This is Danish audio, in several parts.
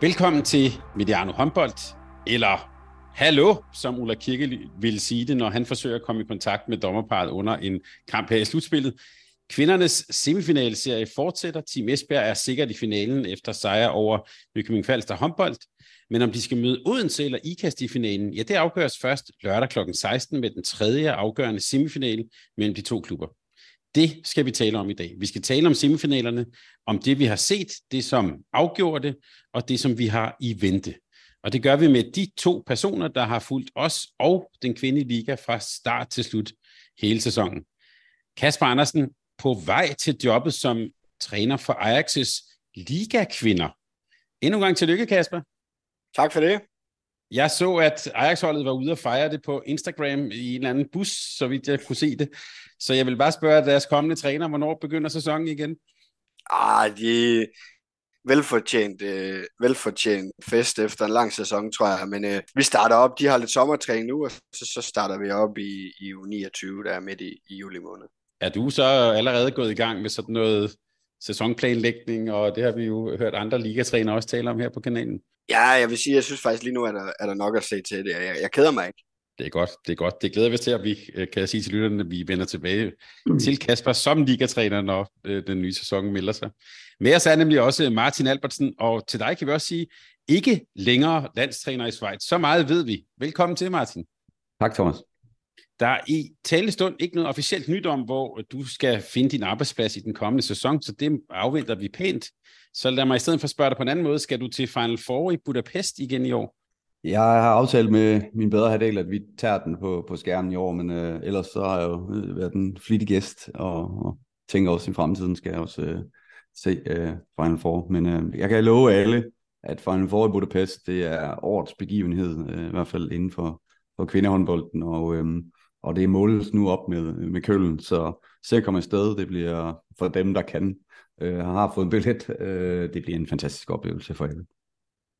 Velkommen til Mediano Håndbold, eller Hallo, som Ulla Kirke vil sige det, når han forsøger at komme i kontakt med dommerparet under en kamp her i slutspillet. Kvindernes semifinalserie fortsætter. Team Esbjerg er sikkert i finalen efter sejr over Nykøbing Falster håndbold. Men om de skal møde Odense eller IKAST i finalen, ja, det afgøres først lørdag kl. 16 med den tredje afgørende semifinale mellem de to klubber. Det skal vi tale om i dag. Vi skal tale om semifinalerne, om det vi har set, det som afgjorde det, og det som vi har i vente. Og det gør vi med de to personer, der har fulgt os og den kvindelige liga fra start til slut hele sæsonen. Kasper Andersen på vej til jobbet som træner for Ajax' Liga-kvinder. Endnu en gang tillykke, Kasper. Tak for det. Jeg så, at Ajax-holdet var ude og fejre det på Instagram i en eller anden bus, så vidt jeg kunne se det. Så jeg vil bare spørge deres kommende træner, hvornår begynder sæsonen igen? Ah, de velfortjent, øh, velfortjent fest efter en lang sæson, tror jeg. Men øh, vi starter op, de har lidt sommertræning nu, og så, så starter vi op i, i u 29, der er midt i, i juli måned. Er du så allerede gået i gang med sådan noget sæsonplanlægning, og det har vi jo hørt andre ligatrænere også tale om her på kanalen? Ja, jeg vil sige, jeg synes faktisk lige nu, er der, er der nok at se til det. Jeg, jeg keder mig ikke. Det er godt, det er godt. Det glæder vi til, at vi øh, kan sige til lytterne, at vi vender tilbage mm. til Kasper som ligatræner, når øh, den nye sæson melder sig. Med os er nemlig også Martin Albertsen, og til dig kan vi også sige, ikke længere landstræner i Schweiz. Så meget ved vi. Velkommen til, Martin. Tak, Thomas. Der er i talestund ikke noget officielt nyt om, hvor du skal finde din arbejdsplads i den kommende sæson, så det afventer vi pænt. Så lad mig i stedet for spørge dig på en anden måde. Skal du til Final Four i Budapest igen i år? Jeg har aftalt med min bedre halvdel, at vi tager den på, på skærmen i år, men øh, ellers så har jeg jo øh, været en flittig gæst, og, og tænker også i fremtiden skal jeg også øh, se øh, Final Four. Men øh, jeg kan love alle, at Final Four i Budapest, det er årets begivenhed, øh, i hvert fald inden for, for kvindehåndbolden, og, øh, og det måles nu op med, med køllen, så se at komme afsted, det bliver for dem, der kan, øh, har fået en billet, øh, det bliver en fantastisk oplevelse for alle.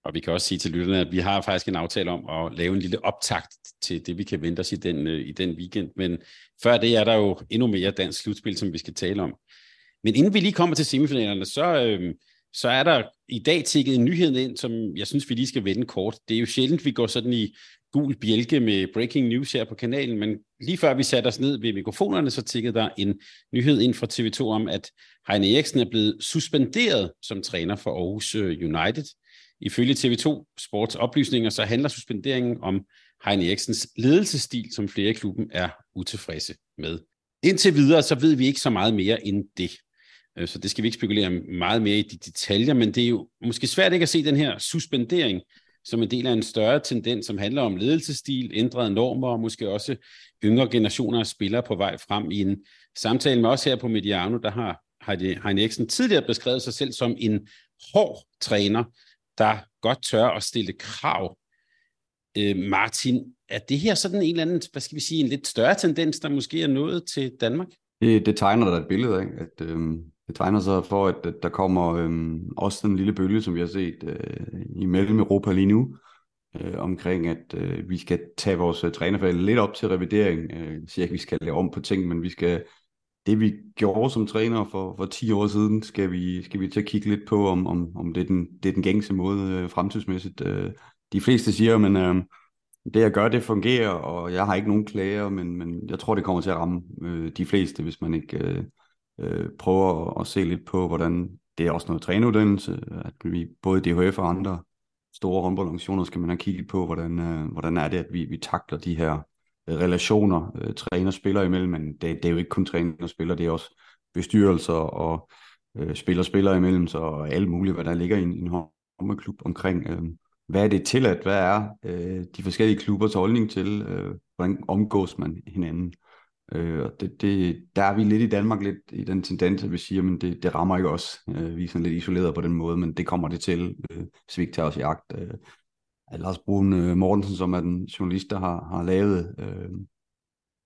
Og vi kan også sige til lytterne, at vi har faktisk en aftale om at lave en lille optakt til det, vi kan vente os i den, øh, i den weekend. Men før det er der jo endnu mere dansk slutspil, som vi skal tale om. Men inden vi lige kommer til semifinalerne, så, øh, så er der i dag tikket en nyhed ind, som jeg synes, vi lige skal vende kort. Det er jo sjældent, vi går sådan i gul bjælke med breaking news her på kanalen, men lige før vi satte os ned ved mikrofonerne, så tikkede der en nyhed ind fra TV2 om, at Heine Eriksen er blevet suspenderet som træner for Aarhus øh, United. Ifølge TV2 Sports oplysninger, så handler suspenderingen om Heine Eriksens ledelsesstil, som flere i klubben er utilfredse med. Indtil videre, så ved vi ikke så meget mere end det. Øh, så det skal vi ikke spekulere meget mere i de detaljer, men det er jo måske svært ikke at se den her suspendering som en del af en større tendens, som handler om ledelsesstil, ændrede normer og måske også yngre generationer af spillere på vej frem i en samtale med os her på Mediano, der har Heine Eriksen tidligere beskrevet sig selv som en hård træner, der godt tør at stille krav. Øh, Martin, er det her sådan en eller anden, hvad skal vi sige, en lidt større tendens, der måske er nået til Danmark? Det, det tegner der et billede af, at øh, det tegner sig for, at, at der kommer øh, også den lille bølge, som vi har set øh, i mellem Europa lige nu, øh, omkring at øh, vi skal tage vores øh, trænerfag lidt op til revidering. Øh, jeg siger ikke, at vi skal lave om på ting, men vi skal det vi gjorde som træner for, for 10 år siden, skal vi, skal vi til at kigge lidt på, om, om, om det, er den, det er den gængse måde øh, fremtidsmæssigt. Øh, de fleste siger, men øh, det jeg gør, det fungerer, og jeg har ikke nogen klager, men, men jeg tror, det kommer til at ramme øh, de fleste, hvis man ikke øh, øh, prøver at, at se lidt på, hvordan det er også noget træneuddannelse, at vi både DHF og andre store håndboldorganisationer skal man have kigget på, hvordan, øh, hvordan er det, at vi, vi takler de her øh, relationer øh, træner-spiller imellem, men det, det er jo ikke kun træner-spiller, det er også bestyrelser og øh, spiller-spiller imellem, så alt muligt, hvad der ligger i en, en håndboldklub omkring, øh, hvad er det tilladt, hvad er øh, de forskellige klubbers holdning til, øh, hvordan omgås man hinanden. Øh, og det, det, der er vi lidt i Danmark lidt i den tendens, at vi siger, men det, det rammer ikke os. Øh, vi er sådan lidt isoleret på den måde, men det kommer det til, øh, hvis vi ikke tager os i agt. Øh, Lars Brun øh, Mortensen, som er den journalist, der har, har lavet øh,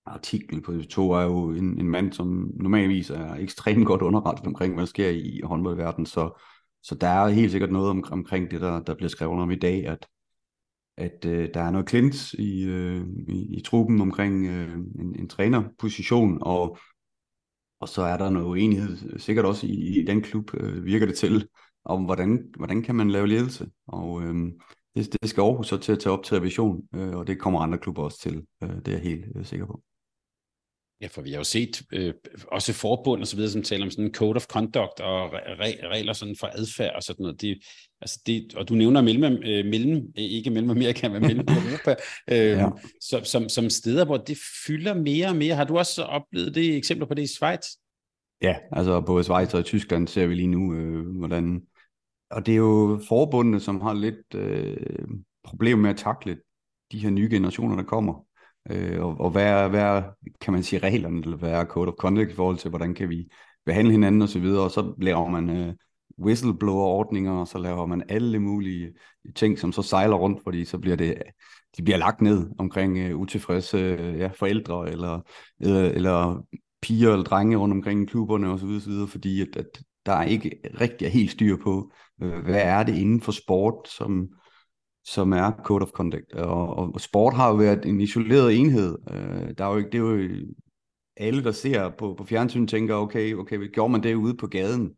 artiklen på TV2, er jo en, en mand, som normalvis er ekstremt godt underrettet omkring, hvad der sker i, i håndboldverdenen, så, så der er helt sikkert noget om, omkring det, der, der bliver skrevet om i dag, at at øh, der er noget klint i, øh, i, i truppen omkring øh, en, en trænerposition, og, og så er der noget uenighed, sikkert også i, i den klub, øh, virker det til, om hvordan, hvordan kan man lave ledelse. Og øh, det, det skal Aarhus så til at tage op til revision, øh, og det kommer andre klubber også til, øh, det er jeg helt øh, sikker på. Ja, for vi har jo set øh, også forbund og så videre, som taler om sådan en code of conduct og re- regler sådan for adfærd og sådan noget. Det, altså det, og du nævner mellem, øh, mellem ikke mellem Amerika, men mellem Europa, øh, ja. som, som, som steder, hvor det fylder mere og mere. Har du også oplevet det eksempler på det i Schweiz? Ja, altså både Schweiz og i Tyskland ser vi lige nu, øh, hvordan... Og det er jo forbundene, som har lidt øh, problemer med at takle de her nye generationer, der kommer øh, og, og hvad, er, hvad er, kan man sige, reglerne, eller hvad er code of conduct i forhold til, hvordan kan vi behandle hinanden og så videre, og så laver man øh, whistleblower-ordninger, og så laver man alle mulige ting, som så sejler rundt, fordi så bliver det, de bliver lagt ned omkring øh, utilfredse øh, ja, forældre, eller, eller, eller piger eller drenge rundt omkring i klubberne og så videre, så videre fordi at, at der er ikke rigtig er helt styr på, øh, hvad er det inden for sport, som, som er Code of Conduct. Og, og sport har jo været en isoleret enhed. Øh, der er jo ikke, det er jo øh, alle, der ser på, på fjernsyn, tænker, okay, okay, gjorde man det ude på gaden?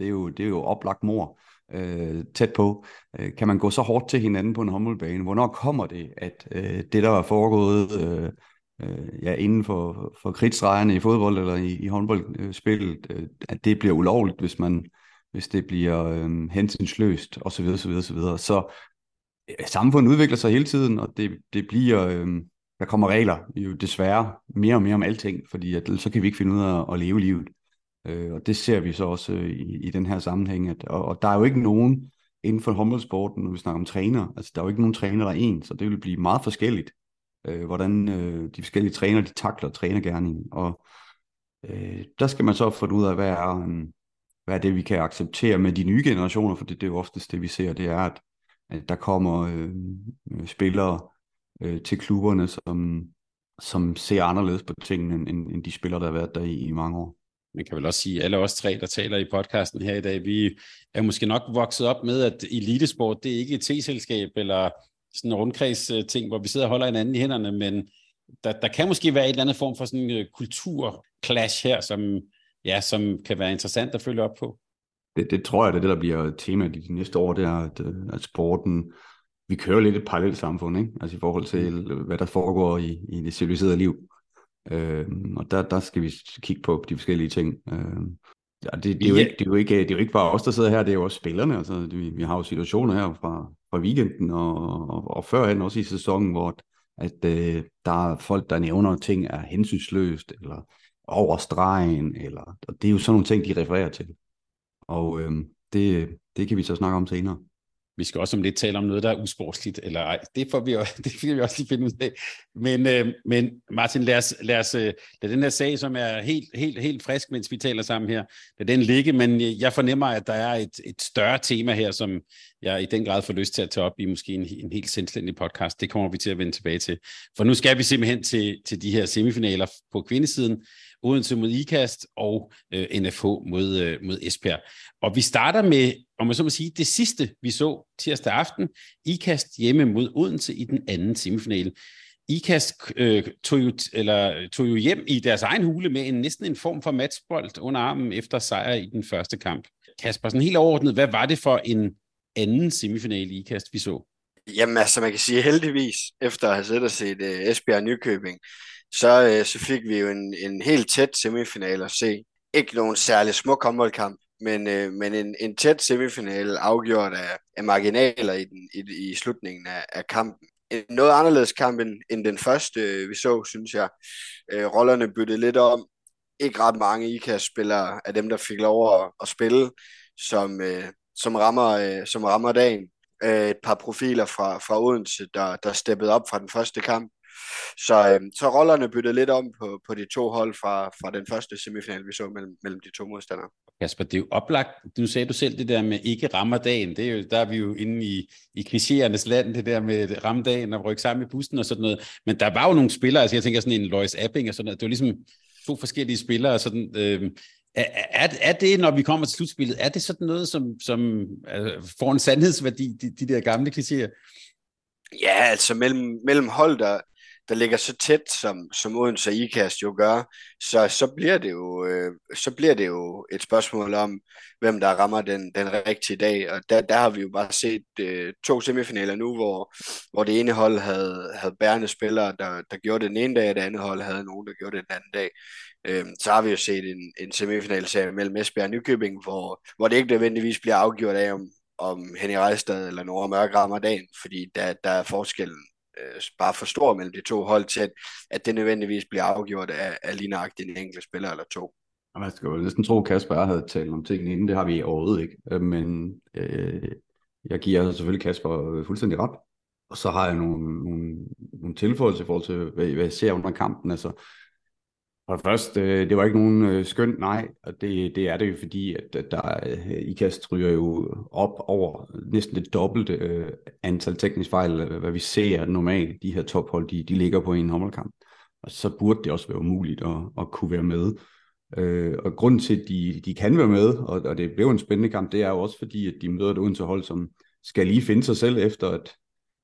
Det er jo, det er jo oplagt mor øh, tæt på. Øh, kan man gå så hårdt til hinanden på en håndboldbane? Hvornår kommer det, at øh, det, der er foregået øh, øh, ja, inden for, for krigsdrejerne i fodbold eller i, i håndboldspillet, øh, at det bliver ulovligt, hvis man hvis det bliver øh, hensynsløst osv. osv., osv. Så øh, samfundet udvikler sig hele tiden, og det, det bliver, øh, der kommer regler jo desværre mere og mere om alting, fordi at, så kan vi ikke finde ud af at leve livet. Øh, og det ser vi så også øh, i, i den her sammenhæng. At, og, og der er jo ikke nogen inden for håndboldsporten, når vi snakker om træner, altså der er jo ikke nogen træner, der er en, så det vil blive meget forskelligt, øh, hvordan øh, de forskellige træner, de takler trænergærningen. Og øh, der skal man så få ud af, hvad er, øh, hvad er det, vi kan acceptere med de nye generationer, for det, det er jo oftest det, vi ser, det er, at at der kommer øh, spillere øh, til klubberne, som, som ser anderledes på tingene, end, end de spillere, der har været der i, i mange år. Man kan vel også sige, alle os tre, der taler i podcasten her i dag, vi er måske nok vokset op med, at elitesport, det er ikke et T-selskab eller sådan en rundkreds ting, hvor vi sidder og holder hinanden i hænderne, men der, der kan måske være et eller andet form for sådan en kulturclash her, som, ja, som kan være interessant at følge op på det, det tror jeg, det er det, der bliver tema de næste år, det er, at, øh, at sporten, vi kører lidt et parallelt samfund, ikke? altså i forhold til, mm. hvad der foregår i, i det civiliserede liv. Øh, og der, der skal vi kigge på de forskellige ting. Øh, ja, det, det, er jo ikke, det, er jo ikke, det er jo ikke bare os, der sidder her, det er jo også spillerne. Altså, vi, vi har jo situationer her fra, fra weekenden og, og, og førhen også i sæsonen, hvor at øh, der er folk, der nævner, ting er hensynsløst, eller over stregen, eller, og det er jo sådan nogle ting, de refererer til. Og øh, det, det kan vi så snakke om senere. Vi skal også om lidt tale om noget, der er usportsligt, eller ej. Det får vi, det får vi også lige finde ud af. Men, øh, men Martin, lad os, lad os øh, lad den her sag, som er helt, helt, helt frisk, mens vi taler sammen her, lad den ligge, men øh, jeg fornemmer, at der er et, et større tema her, som jeg i den grad får lyst til at tage op i måske en, en helt selvstændig podcast. Det kommer vi til at vende tilbage til. For nu skal vi simpelthen til, til de her semifinaler på kvindesiden, Odense mod IKAST og øh, NFH mod, øh, mod Esbjerg. Og vi starter med, om man så må sige, det sidste, vi så tirsdag aften. IKAST hjemme mod Odense i den anden semifinale. IKAST øh, tog, jo, eller, tog jo hjem i deres egen hule med en næsten en form for matchbold under armen efter sejr i den første kamp. Kasper, sådan helt overordnet, hvad var det for en anden semifinale IKAST, vi så? Jamen altså, man kan sige heldigvis, efter at have siddet og set øh, uh, Esbjerg Nykøbing, så, øh, så fik vi jo en, en helt tæt semifinal at se. Ikke nogen særlig smuk håndboldkamp, men, øh, men en, en tæt semifinal afgjort af, af marginaler i, den, i, i slutningen af, af kampen. En noget anderledes kamp end, end den første, øh, vi så, synes jeg. Øh, rollerne byttede lidt om. Ikke ret mange IKAS-spillere af dem, der fik lov at, at spille, som, øh, som, rammer, øh, som rammer dagen. Øh, et par profiler fra, fra Odense, der, der steppede op fra den første kamp så, øh, så rollerne byttede lidt om på, på de to hold fra, fra den første semifinal, vi så mellem, mellem de to modstandere. Kasper, det er jo oplagt. Nu sagde du selv det der med ikke rammer dagen. Det er jo, der er vi jo inde i, i klichéernes land, det der med ramme dagen og rykke sammen i bussen og sådan noget. Men der var jo nogle spillere, altså jeg tænker sådan en Lois Apping og sådan noget. Det var ligesom to forskellige spillere. Sådan, øh, er, er, er det, når vi kommer til slutspillet, er det sådan noget, som, som altså, får en sandhedsværdi, de, de der gamle klichéer? Ja, altså mellem, mellem hold, der, der ligger så tæt, som, som Odense og IKAST jo gør, så, så, bliver det jo, øh, så bliver det jo et spørgsmål om, hvem der rammer den, den rigtige dag. Og der, der har vi jo bare set øh, to semifinaler nu, hvor, hvor det ene hold havde, havde bærende spillere, der, der gjorde det den ene dag, og det andet hold havde nogen, der gjorde det den anden dag. Øh, så har vi jo set en, en semifinalserie mellem Esbjerg og Nykøbing, hvor, hvor det ikke nødvendigvis bliver afgjort af, om, om Henning Rejstad eller Nora Mørk rammer dagen, fordi der, der er forskellen øh, bare for stor mellem de to hold til, at, at det nødvendigvis bliver afgjort af, af lige nøjagtigt en enkelt spiller eller to. Man skal jo næsten tro, at Kasper havde talt om tingene inden, det har vi overhovedet ikke. Øh, men øh, jeg giver selvfølgelig Kasper øh, fuldstændig ret. Og så har jeg nogle, nogle, nogle tilføjelser i forhold til, hvad, hvad jeg ser under kampen. Altså, for det første, øh, det var ikke nogen øh, skønt nej, og det, det er det jo fordi, at, at der øh, IKAST ryger jo op over næsten det dobbelte øh, antal teknisk fejl, hvad vi ser normalt, de her tophold, de, de ligger på en håndboldkamp. Og så burde det også være umuligt at, at kunne være med. Øh, og grunden til, at de, de kan være med, og, og det blev en spændende kamp, det er jo også fordi, at de møder et Odense hold, som skal lige finde sig selv efter, at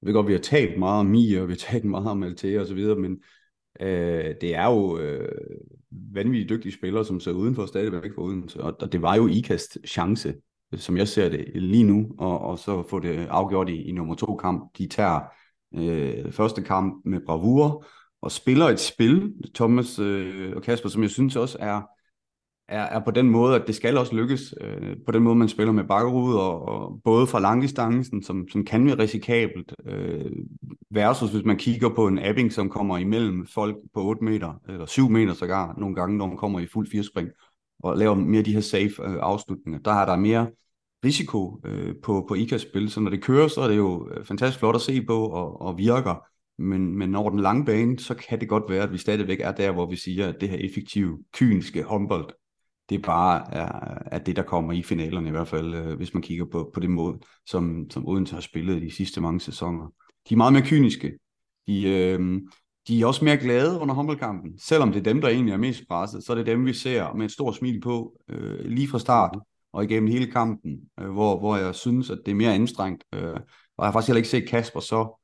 jeg ved godt, vi har talt meget om Mia, og vi har talt meget om Altea og så videre, men Øh, det er jo øh, vanvittigt dygtige spillere, som ser udenfor stadigvæk for uden. og, og det var jo IKAST chance, som jeg ser det lige nu, og, og så få det afgjort i, i nummer to kamp. De tager øh, første kamp med bravur, og spiller et spil, Thomas øh, og Kasper, som jeg synes også er er, er på den måde, at det skal også lykkes. Øh, på den måde, man spiller med bakkerud, og, og både fra langdistancen, som, som kan være risikabelt, øh, versus hvis man kigger på en Abbing, som kommer imellem folk på 8 meter, eller 7 meter sågar, nogle gange, når man kommer i fuld firespring, og laver mere de her safe øh, afslutninger. Der er der mere risiko øh, på, på IKAS-spil, så når det kører, så er det jo øh, fantastisk flot at se på, og, og virker. Men, men over den lange bane, så kan det godt være, at vi stadigvæk er der, hvor vi siger, at det her effektive, kyniske håndbold, det bare er, er det, der kommer i finalerne i hvert fald, øh, hvis man kigger på, på det måde, som, som Odense har spillet de sidste mange sæsoner. De er meget mere kyniske. De, øh, de er også mere glade under håndboldkampen. Selvom det er dem, der egentlig er mest presset, så er det dem, vi ser med et stort smil på øh, lige fra start og igennem hele kampen, øh, hvor, hvor jeg synes, at det er mere anstrengt. Øh, og jeg har faktisk heller ikke set Kasper så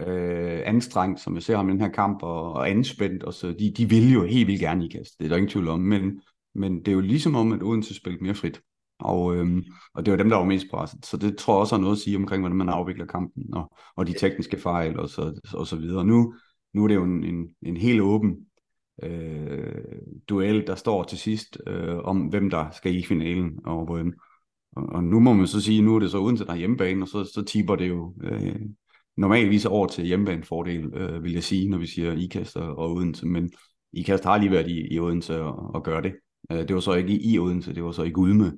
øh, anstrengt, som jeg ser ham i den her kamp, og, og anspændt. Og så de, de vil jo helt vildt gerne i kast, det er der ingen tvivl om, men men det er jo ligesom om, at Odense spillede mere frit. Og, øhm, og det var dem, der var mest presset. Så det tror jeg også har noget at sige omkring, hvordan man afvikler kampen, og, og de tekniske fejl, og så, og så videre. Nu, nu er det jo en, en, en helt åben øh, duel, der står til sidst, øh, om hvem der skal i finalen. Og, øh, og, og nu må man så sige, nu er det så Odense, der er hjemmebane, og så, så tipper det jo øh, normalvis over til hjemmebanefordel, øh, vil jeg sige, når vi siger IKAST og, og Odense. Men IKAST har lige været i, i Odense og, og gør det. Øh, det var så ikke i Odense, det var så i Gudme.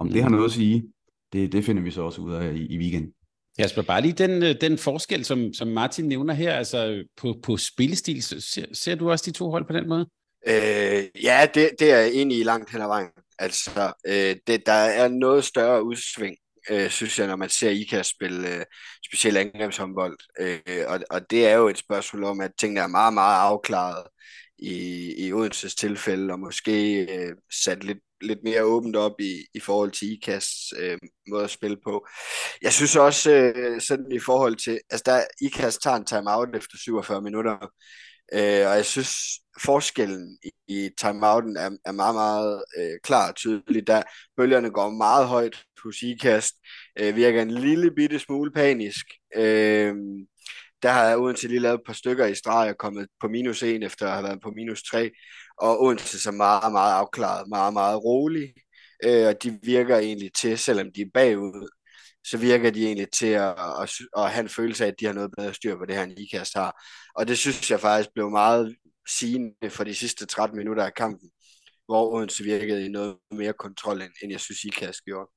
Om det har noget at sige, det, det finder vi så også ud af i, i weekend. Jasper, bare lige den, øh, den forskel, som, som Martin nævner her, altså på, på spillestil, ser, ser du også de to hold på den måde? Øh, ja, det, det er jeg enig i langt hen ad vejen. Altså, øh, det, der er noget større udsving, øh, synes jeg, når man ser IKAS spille øh, specielt angrebshåndbold. Øh, og, og det er jo et spørgsmål om, at tingene er meget, meget afklaret i, i Odenses tilfælde, og måske øh, sat lidt, lidt mere åbent op i, i forhold til IKAS øh, måde at spille på. Jeg synes også, øh, sådan i forhold til, altså der IKAS tager en timeout efter 47 minutter, øh, og jeg synes, forskellen i, i timeouten er, er meget, meget øh, klar og tydelig. Der bølgerne går meget højt hos IKAST, øh, virker en lille bitte smule panisk, øh, der har Odense lige lavet et par stykker i streg og kommet på minus 1 efter at have været på minus 3. Og Odense så meget, meget afklaret, meget, meget rolig. Øh, og de virker egentlig til, selvom de er bagud, så virker de egentlig til at, at, at have en følelse af, at de har noget bedre styr på det her, end IKAST har. Og det synes jeg faktisk blev meget sigende for de sidste 13 minutter af kampen, hvor Odense virkede i noget mere kontrol, end, end jeg synes, IKAST gjorde.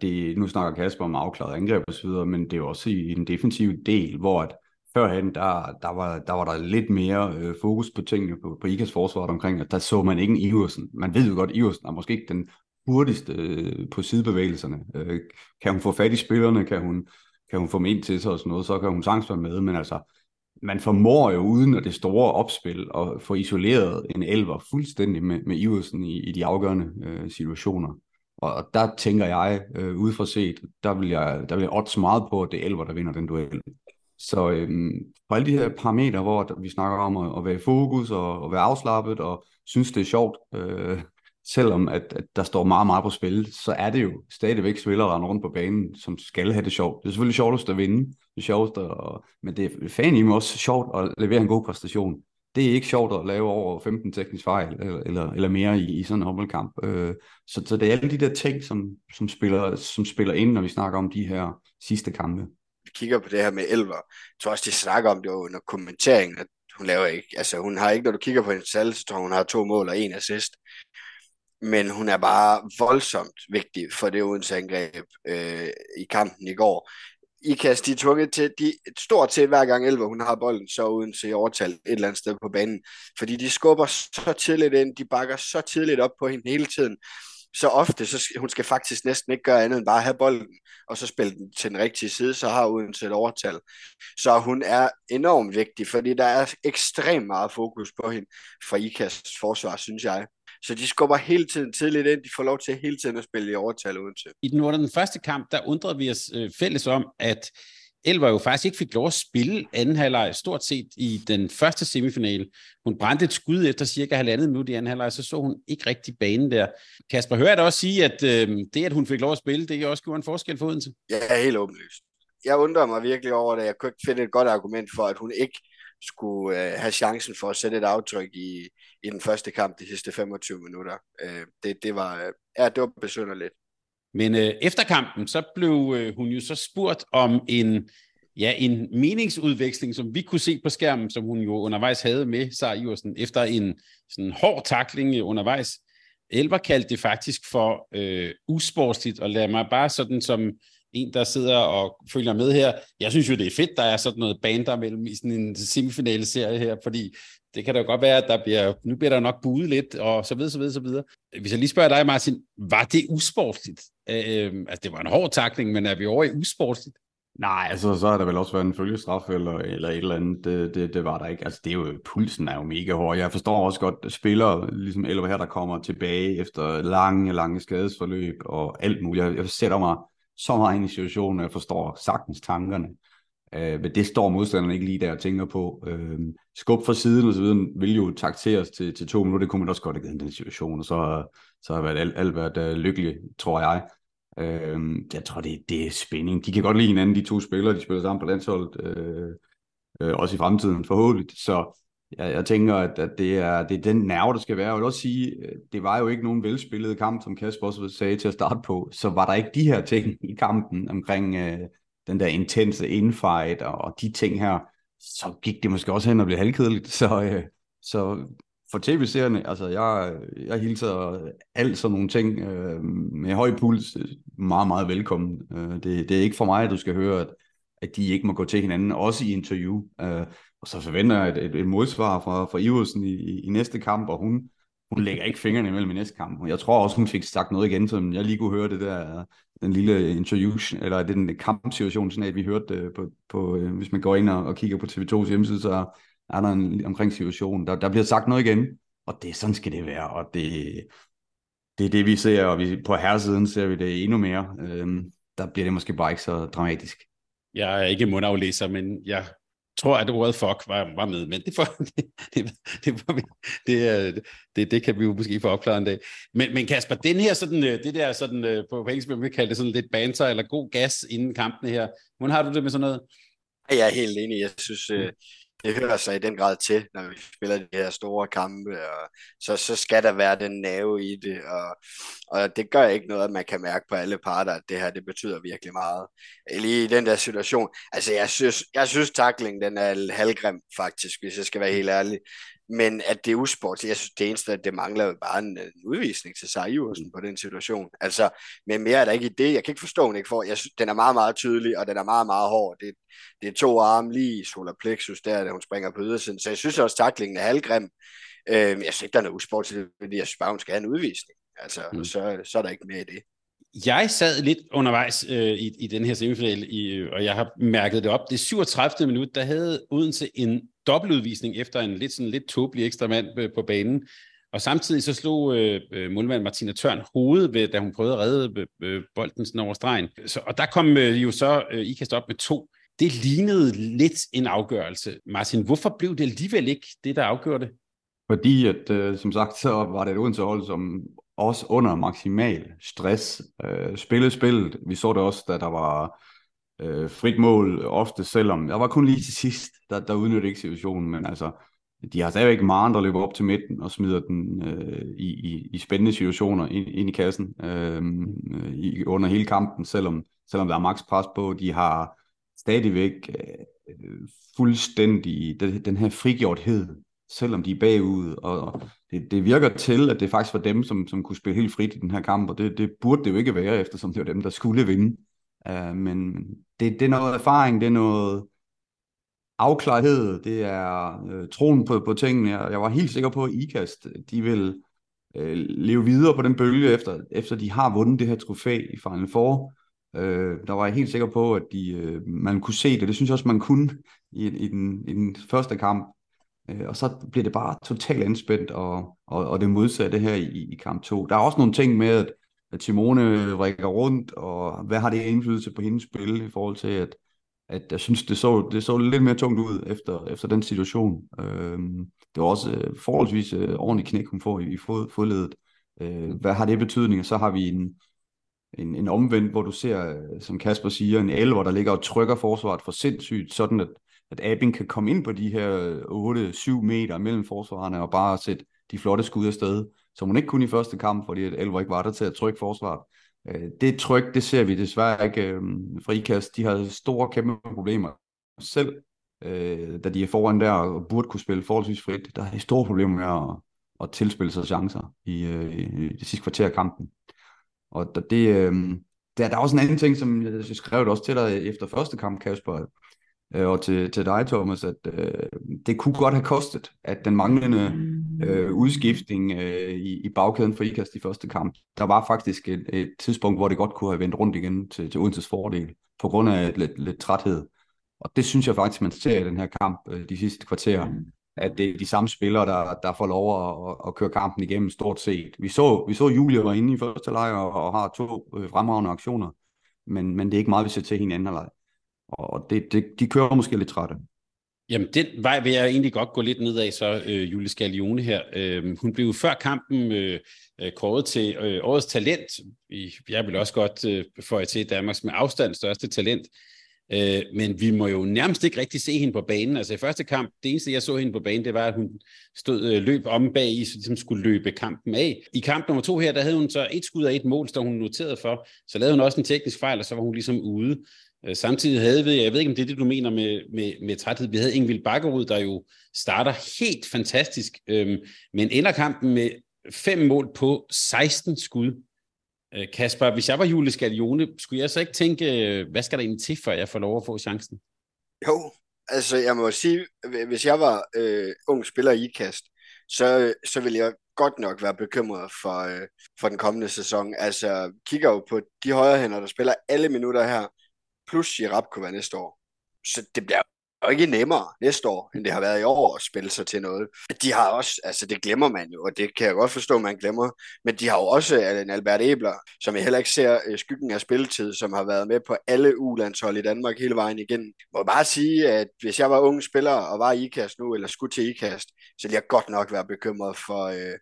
Det, nu snakker Kasper om afklaret angreb og så videre, men det er også i den defensive del, hvor at førhen, der, der, var, der var der lidt mere øh, fokus på tingene på, på IKAs forsvar omkring, at der så man ikke en Iversen. Man ved jo godt, at Iversen er måske ikke den hurtigste øh, på sidebevægelserne. Øh, kan hun få fat i spillerne, kan hun, kan hun få dem ind til sig og sådan noget, så kan hun sagtens være med, men altså, man formår jo uden at det store opspil at få isoleret en elver fuldstændig med, med Iversen i, i de afgørende øh, situationer. Og, og der tænker jeg, øh, ud fra set, der vil jeg, der vil jeg odds meget på, at det er elver, der vinder den duel. Så øhm, på alle de her parametre, hvor vi snakker om at, at være i fokus og at være afslappet og synes, det er sjovt, øh, selvom at, at der står meget, meget på spil, så er det jo stadigvæk spillere, der rundt på banen, som skal have det sjovt. Det er selvfølgelig sjovest at vinde, det er sjovest at, men det er fan i også sjovt at levere en god præstation. Det er ikke sjovt at lave over 15 teknisk fejl eller, eller, eller mere i, i sådan en håndboldkamp. Øh, så, så det er alle de der ting, som, som, spiller, som spiller ind, når vi snakker om de her sidste kampe. Vi kigger på det her med Elver. Jeg tror også, de snakker om det under kommenteringen, at hun laver ikke, altså hun har ikke, når du kigger på hendes tal, så tror hun har to mål og en assist men hun er bare voldsomt vigtig for det Odense angreb øh, i kampen i går. IKAS, de er tvunget til, de, stort set hver gang Elver, hun har bolden, så uden til overtal et eller andet sted på banen. Fordi de skubber så tidligt ind, de bakker så tidligt op på hende hele tiden. Så ofte, så hun skal faktisk næsten ikke gøre andet end bare have bolden, og så spille den til den rigtige side, så har uden til et overtal. Så hun er enormt vigtig, fordi der er ekstremt meget fokus på hende fra IKAS forsvar, synes jeg. Så de skubber hele tiden tidligt ind. De får lov til hele tiden at spille i overtal uden til. I den, under den første kamp, der undrede vi os øh, fælles om, at Elver jo faktisk ikke fik lov at spille anden halvleg stort set i den første semifinale. Hun brændte et skud efter cirka halvandet minut i anden halvleg, så så hun ikke rigtig banen der. Kasper, hører jeg da også sige, at øh, det, at hun fik lov at spille, det også gjorde en forskel for Odense? Ja, helt åbenlyst. Jeg undrer mig virkelig over det. Jeg kunne ikke finde et godt argument for, at hun ikke skulle øh, have chancen for at sætte et aftryk i, i den første kamp de sidste 25 minutter. Øh, det, det, var, øh, ja, det var besynderligt. Men øh, efter kampen, så blev øh, hun jo så spurgt om en, ja, en meningsudveksling, som vi kunne se på skærmen, som hun jo undervejs havde med Sara Iversen, efter en sådan hård takling øh, undervejs. Elver kaldte det faktisk for øh, usportsligt, og lad mig bare sådan som en, der sidder og følger med her. Jeg synes jo, det er fedt, der er sådan noget bander mellem i sådan en semifinale serie her, fordi det kan da godt være, at der bliver, nu bliver der nok budet lidt, og så videre, så videre, så videre. Hvis jeg lige spørger dig, Martin, var det usportsligt? Øh, altså, det var en hård takling, men er vi over i usportsligt? Nej, altså så har der vel også været en følgestraf eller, eller et eller andet. Det, det, det var der ikke. Altså det er jo, pulsen er jo mega hård. Jeg forstår også godt at spillere, ligesom Elver her, der kommer tilbage efter lange, lange skadesforløb og alt muligt. Jeg, jeg sætter mig så meget ind i situationen, at jeg forstår sagtens tankerne. Øh, men det står modstanderne ikke lige der og tænker på. Øh, skub fra siden og så videre vil jo takteres til, til to minutter. Det kunne man også godt have givet den situation, og så, så har været alt, alt været øh, lykkeligt, tror jeg. Øh, jeg tror, det, det er spænding. De kan godt lide hinanden, de to spillere. De spiller sammen på landsholdet, øh, øh, også i fremtiden forhåbentlig. Så jeg, jeg tænker, at, at det, er, det er den nerve, der skal være. Jeg vil også sige, øh, det var jo ikke nogen velspillet kamp, som Kasper også sagde til at starte på. Så var der ikke de her ting i kampen omkring øh, den der intense infight og, og de ting her, så gik det måske også hen og blev halvkedeligt. Så, øh, så for tv-serierne, altså jeg, jeg hilser alt sådan nogle ting øh, med høj puls meget, meget velkommen. Øh, det, det er ikke for mig, at du skal høre, at, at de ikke må gå til hinanden, også i interview. Øh, og så forventer jeg et, et, et modsvar fra, fra Iversen i, i, i næste kamp, og hun, hun lægger ikke fingrene imellem i næste kamp. Jeg tror også, hun fik sagt noget igen, som jeg lige kunne høre det der, den lille interview, eller den kampsituation, sådan at vi hørte det på, på, øh, hvis man går ind og, og kigger på TV2's hjemmeside, så er der en omkring situationen. Der, der bliver sagt noget igen, og det sådan skal det være, og det, det er det, vi ser, og vi, på herresiden ser vi det endnu mere. Øhm, der bliver det måske bare ikke så dramatisk. Jeg er ikke mundaflæser, men jeg tror, at ordet fuck var, var med, men det, for, det, det, det, det, det, det, det kan vi jo måske få opklaret en dag. Men, men Kasper, den her sådan, øh, det der sådan, øh, på engelsk, vi kalde det sådan lidt banter eller god gas inden kampene her, hvordan har du det med sådan noget? Jeg er helt enig. Jeg synes, øh, det hører sig i den grad til, når vi spiller de her store kampe, og så, så skal der være den nerve i det, og, og det gør ikke noget, at man kan mærke på alle parter, at det her, det betyder virkelig meget. Lige i den der situation, altså jeg synes, jeg synes tackling, den er halvgrim faktisk, hvis jeg skal være helt ærlig men at det er usport, jeg synes, det eneste, at det mangler jo bare en, en udvisning til Sara Iversen på den situation. Altså, men mere er der ikke i det. Jeg kan ikke forstå, hun ikke får. Jeg synes, den er meget, meget tydelig, og den er meget, meget hård. Det, det er to arme lige i solar plexus der, da hun springer på ydersiden. Så jeg synes også, taklingen er halvgrim. Øh, jeg synes ikke, der er noget usport til det, fordi jeg synes bare, hun skal have en udvisning. Altså, mm. så, så er der ikke mere i det. Jeg sad lidt undervejs øh, i, i den her semifinal, i, øh, og jeg har mærket det op. Det 37. minut, der havde Odense en dobbeltudvisning efter en lidt, sådan lidt tåbelig ekstra mand øh, på banen. Og samtidig så slog øh, øh, målmand Martina Tørn hovedet, ved, da hun prøvede at redde øh, øh, bolden sådan over stregen. Så, og der kom øh, jo så øh, IKAST op med to. Det lignede lidt en afgørelse. Martin, hvorfor blev det alligevel ikke det, der afgjorde det? Fordi, at øh, som sagt, så var det et Odense hold, som også under maksimal stress øh, spillede spillet. Vi så det også, da der var øh, frit mål ofte, selvom jeg var kun lige til sidst, der, der udnyttede ikke situationen, men altså, de har stadigvæk meget der løber op til midten og smider den øh, i, i, i spændende situationer ind, ind i kassen øh, i, under hele kampen, selvom, selvom der er maks pres på. De har stadigvæk øh, fuldstændig den, den her frigjorthed, selvom de er bagud, og det, det virker til, at det faktisk var dem, som, som kunne spille helt frit i den her kamp, og det, det burde det jo ikke være, eftersom det var dem, der skulle vinde. Uh, men det, det er noget erfaring, det er noget afklarethed, det er uh, troen på, på tingene. Jeg, jeg var helt sikker på, at IKAST, de vil uh, leve videre på den bølge, efter, efter de har vundet det her trofæ i Final Four. Uh, der var jeg helt sikker på, at de, uh, man kunne se det. Det synes jeg også, man kunne i, i, den, i den første kamp. Øh, og så bliver det bare totalt anspændt, og, og, og det modsatte her i, i kamp 2. Der er også nogle ting med, at at Simone rækker rundt, og hvad har det indflydelse på hendes spil i forhold til, at, at jeg synes, det så, det så lidt mere tungt ud efter, efter den situation. Øhm, det var også øh, forholdsvis øh, ordentligt knæk, hun får i, i fod, fodledet. Øh, hvad har det betydning? Og så har vi en, en, en omvendt, hvor du ser, øh, som Kasper siger, en elver, der ligger og trykker forsvaret for sindssygt, sådan at, at Abing kan komme ind på de her 8-7 meter mellem forsvarerne og bare sætte de flotte skud afsted som hun ikke kunne i første kamp, fordi at Elver ikke var der til at trykke forsvaret. Øh, det tryk, det ser vi desværre ikke øh, frikast. De har store, kæmpe problemer selv, øh, da de er foran der og burde kunne spille forholdsvis frit. Der er store problemer med at, at tilspille sig chancer i, i det sidste kvarter af kampen. Og det, der, der er også en anden ting, som jeg skrev det også til dig efter første kamp, Kasper, øh, og til, til dig, Thomas, at øh, det kunne godt have kostet, at den manglende øh, udskiftning øh, i, i bagkæden for IKAST i første kamp, der var faktisk et, et tidspunkt, hvor det godt kunne have vendt rundt igen til, til Odenses fordel, på grund af lidt, lidt træthed. Og det synes jeg faktisk, man ser i den her kamp øh, de sidste kvarterer, at det er de samme spillere, der, der får lov at, at, køre kampen igennem stort set. Vi så, vi så Julia var inde i første leg og, og har to øh, fremragende aktioner, men, men det er ikke meget, vi ser til hinanden anden og det, det, de kører måske lidt trætte. Jamen, den vej vil jeg egentlig godt gå lidt ned af, så øh, Julie Scalione her. Øh, hun blev før kampen øh, øh, kåret til øh, årets talent. Jeg vil også godt øh, få jer til Danmarks med afstand største talent. Øh, men vi må jo nærmest ikke rigtig se hende på banen. Altså i første kamp, det eneste jeg så hende på banen, det var, at hun stod øh, løb om bag i, så ligesom skulle løbe kampen af. I kamp nummer to her, der havde hun så et skud af et mål, så hun noteret for. Så lavede hun også en teknisk fejl, og så var hun ligesom ude. Øh, samtidig havde vi, jeg ved ikke om det er det, du mener med, med, med træthed, vi havde Ingvild Bakkerud, der jo starter helt fantastisk, øhm, men ender kampen med fem mål på 16 skud. Øh, Kasper, hvis jeg var Julie Skalione, skulle jeg så ikke tænke, øh, hvad skal der egentlig til, før jeg får lov at få chancen? Jo, altså jeg må sige, hvis jeg var øh, ung spiller i IKAST, så, så ville jeg godt nok være bekymret for, øh, for den kommende sæson. Altså, kigger jo på de højre hænder, der spiller alle minutter her, plus Girapkova næste år. Så det bliver jo ikke nemmere næste år, end det har været i år at spille sig til noget. De har også, altså det glemmer man jo, og det kan jeg godt forstå, man glemmer, men de har jo også en Albert Ebler, som jeg heller ikke ser øh, skyggen af spilletid, som har været med på alle U-landshold i Danmark hele vejen igen. Jeg må bare sige, at hvis jeg var ung spiller og var i IKAST nu, eller skulle til IKAST, så ville jeg godt nok være bekymret for, øh,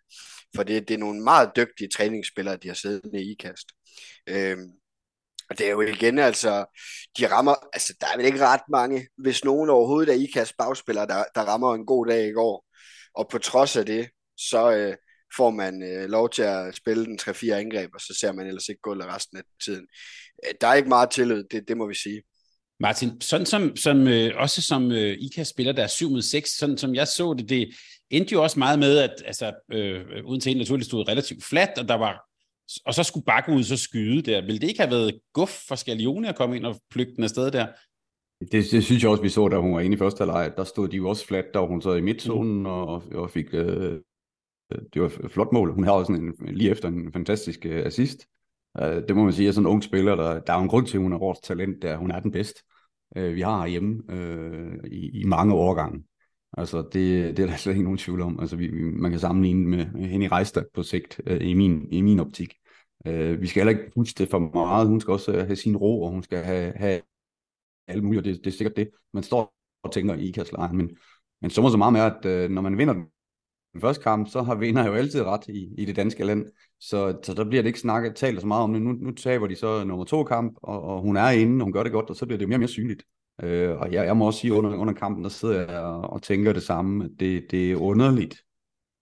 for det, det er nogle meget dygtige træningsspillere, de har siddet i IKAST. Øh, og det er jo igen, altså, de rammer, altså der er vel ikke ret mange, hvis nogen overhovedet er IKAS bagspillere, der, der rammer en god dag i går. Og på trods af det, så øh, får man øh, lov til at spille den 3-4 angreb, og så ser man ellers ikke gulvet resten af tiden. Øh, der er ikke meget tillid, det, det må vi sige. Martin, sådan som, som øh, også som øh, IKAS spiller der 7 mod 6, sådan som jeg så det, det endte jo også meget med, at altså, øh, øh uden til naturligt stod relativt fladt, og der var og så skulle bakken ud så skyde der. Vil det ikke have været guf for Scalione at komme ind og plygge den afsted der? Det, det synes jeg også, vi så, da hun var inde i første halvleg. Der stod de jo også fladt, da hun sad i midtzonen mm. og, og fik... Øh, det var et flot mål. Hun havde sådan en, lige efter en fantastisk øh, assist. Øh, det må man sige, er sådan en ung spiller, der, der er en grund til, at hun er vores talent, der hun er den bedste, øh, vi har hjemme øh, i, i mange årgange. Altså, det, det er der slet ikke nogen tvivl om. Altså, vi, man kan sammenligne med, med Henny Reistad på sigt, øh, i, min, i min optik. Øh, vi skal heller ikke huske det for meget. Hun skal også øh, have sin ro, og hun skal have, have alt muligt, og det, det er sikkert det, man står og tænker i ikastlejren. Men, men så må så meget med, at øh, når man vinder den første kamp, så har vinder jo altid ret i, i det danske land. Så, så der bliver det ikke snakket, talt så meget om det. Nu, nu taber de så nummer to kamp, og, og hun er inde, og hun gør det godt, og så bliver det mere og mere synligt. Øh, og jeg, jeg må også sige, under, under kampen, der sidder jeg og, og tænker det samme. Det, det er underligt,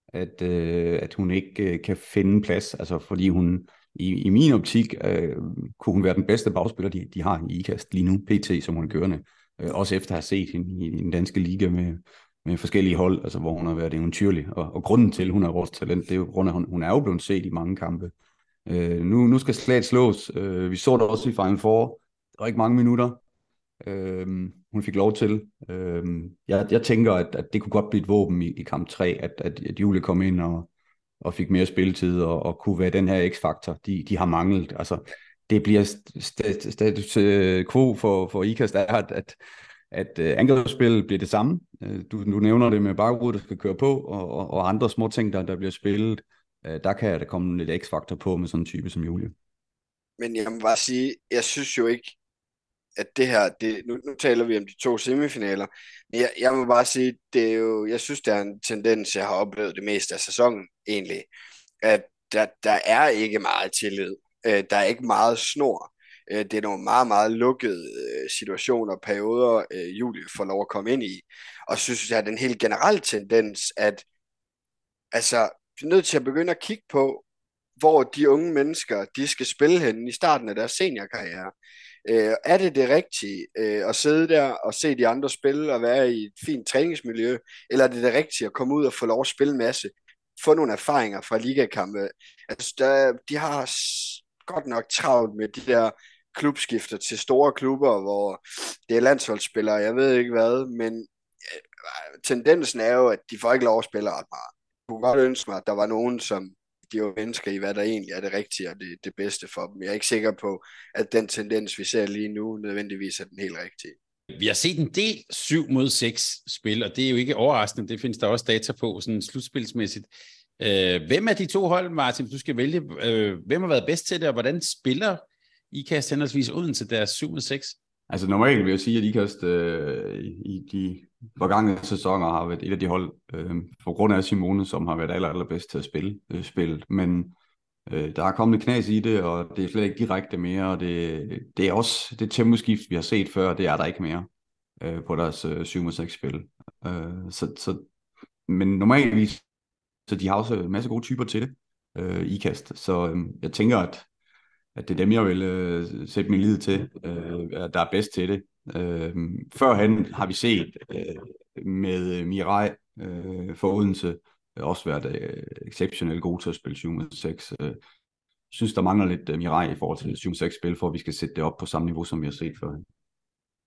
at, øh, at hun ikke øh, kan finde plads, altså fordi hun i, i min optik øh, kunne hun være den bedste bagspiller, de, de har i IKAST lige nu, PT, som hun er kørende. Øh, også efter at have set hende i, i den danske liga med, med forskellige hold, altså hvor hun har været eventyrlig. Og, og grunden til, at hun er vores talent, det er jo grund af, at hun, hun er jo blevet set i mange kampe. Øh, nu, nu skal slaget slås. Øh, vi så det også i Final Four. Der var ikke mange minutter. Øh, hun fik lov til. Øh, jeg, jeg tænker, at, at det kunne godt blive et våben i, i kamp 3, at, at, at Julie kom ind og, og fik mere spilletid og, og kunne være den her x-faktor, de, de har manglet. Altså, det bliver status øh, quo for, for IKAST er, at, at, at øh, angrebsspil bliver det samme. Øh, du, du nævner det med baggrund, der skal køre på, og, og, og andre små ting, der, der bliver spillet. Der kan der komme lidt x-faktor på med sådan en type som Julie. Men jeg må bare sige, jeg synes jo ikke, at det her, det, nu, nu taler vi om de to semifinaler, men jeg, jeg må bare sige, det er jo, jeg synes, det er en tendens, jeg har oplevet det meste af sæsonen egentlig, at der, der er ikke meget tillid. Øh, der er ikke meget snor. Øh, det er nogle meget, meget lukkede øh, situationer og perioder, øh, Julie får lov at komme ind i. Og synes jeg, at den helt generelle tendens, at altså, vi er nødt til at begynde at kigge på, hvor de unge mennesker, de skal spille hen i starten af deres seniorkarriere. Øh, er det det rigtige øh, at sidde der og se de andre spille og være i et fint træningsmiljø, eller er det det rigtige at komme ud og få lov at spille en masse, få nogle erfaringer fra ligakampe? Altså, der, de har godt nok travlt med de der klubskifter til store klubber, hvor det er landsholdsspillere, jeg ved ikke hvad, men øh, tendensen er jo, at de får ikke lov at spille ret meget. Jeg kunne godt ønske mig, at der var nogen, som de unge mennesker i, hvad der egentlig er det rigtige og det, det bedste for dem. Jeg er ikke sikker på, at den tendens, vi ser lige nu, nødvendigvis er den helt rigtige. Vi har set en del 7 mod 6 spil, og det er jo ikke overraskende. Det findes der også data på, sådan slutspilsmæssigt. Øh, hvem af de to hold, Martin, du skal vælge, øh, hvem har været bedst til det, og hvordan spiller IKAST henholdsvis til deres 7 mod 6? Altså normalt vil jeg sige, at IKAST øh, i de forgangne sæsoner har været et af de hold, øh, på grund af Simone, som har været aller, allerbedst til at spille øh, spillet. Men øh, der er kommet knas i det, og det er slet ikke direkte mere, og det, det er også det temposkift, vi har set før, det er der ikke mere øh, på deres øh, 7-6 spil. Øh, så, så, men normalvis, så de har også en masse gode typer til det, øh, IKAST. Så øh, jeg tænker, at, at det er dem, jeg vil øh, sætte min lid til, øh, der er bedst til det. Øh, førhen har vi set øh, med øh, Mirai øh, for Odense øh, også været øh, exceptionelt god til at spille 7-6. Øh, synes, der mangler lidt øh, Mirai i forhold til 7-6 spil, for at vi skal sætte det op på samme niveau, som vi har set førhen.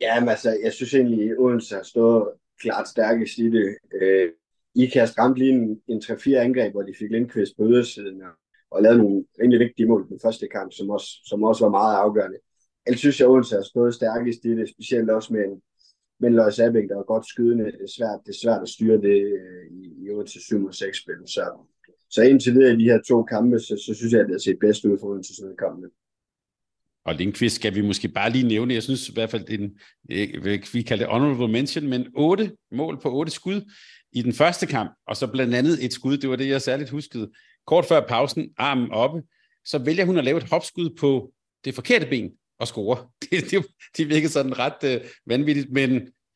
Ja, men altså, jeg synes egentlig, at Odense har stået klart stærkest i det. Øh, I kan ramt lige en, en 3-4 angreb, hvor de fik Lindqvist på ydersiden og, og lavede nogle rimelig vigtige mål den første kamp, som også, som også var meget afgørende. Jeg synes jeg, at Odense har stået stærkest i det, specielt også med en, med en Abing, der er godt skydende. Det er svært, det er svært at styre det øh, i, i Odense 7 og 6 spil. Så, så indtil videre i de her to kampe, så, så synes jeg, at det har set bedst ud for Odense sådan kampe. Og Lindqvist skal vi måske bare lige nævne, jeg synes i hvert fald, det en, øh, vi kalder det honorable mention, men otte mål på otte skud i den første kamp, og så blandt andet et skud, det var det, jeg særligt huskede. Kort før pausen, armen oppe, så vælger hun at lave et hopskud på det forkerte ben, og score. Det, det, det virker sådan ret øh, vanvittigt, men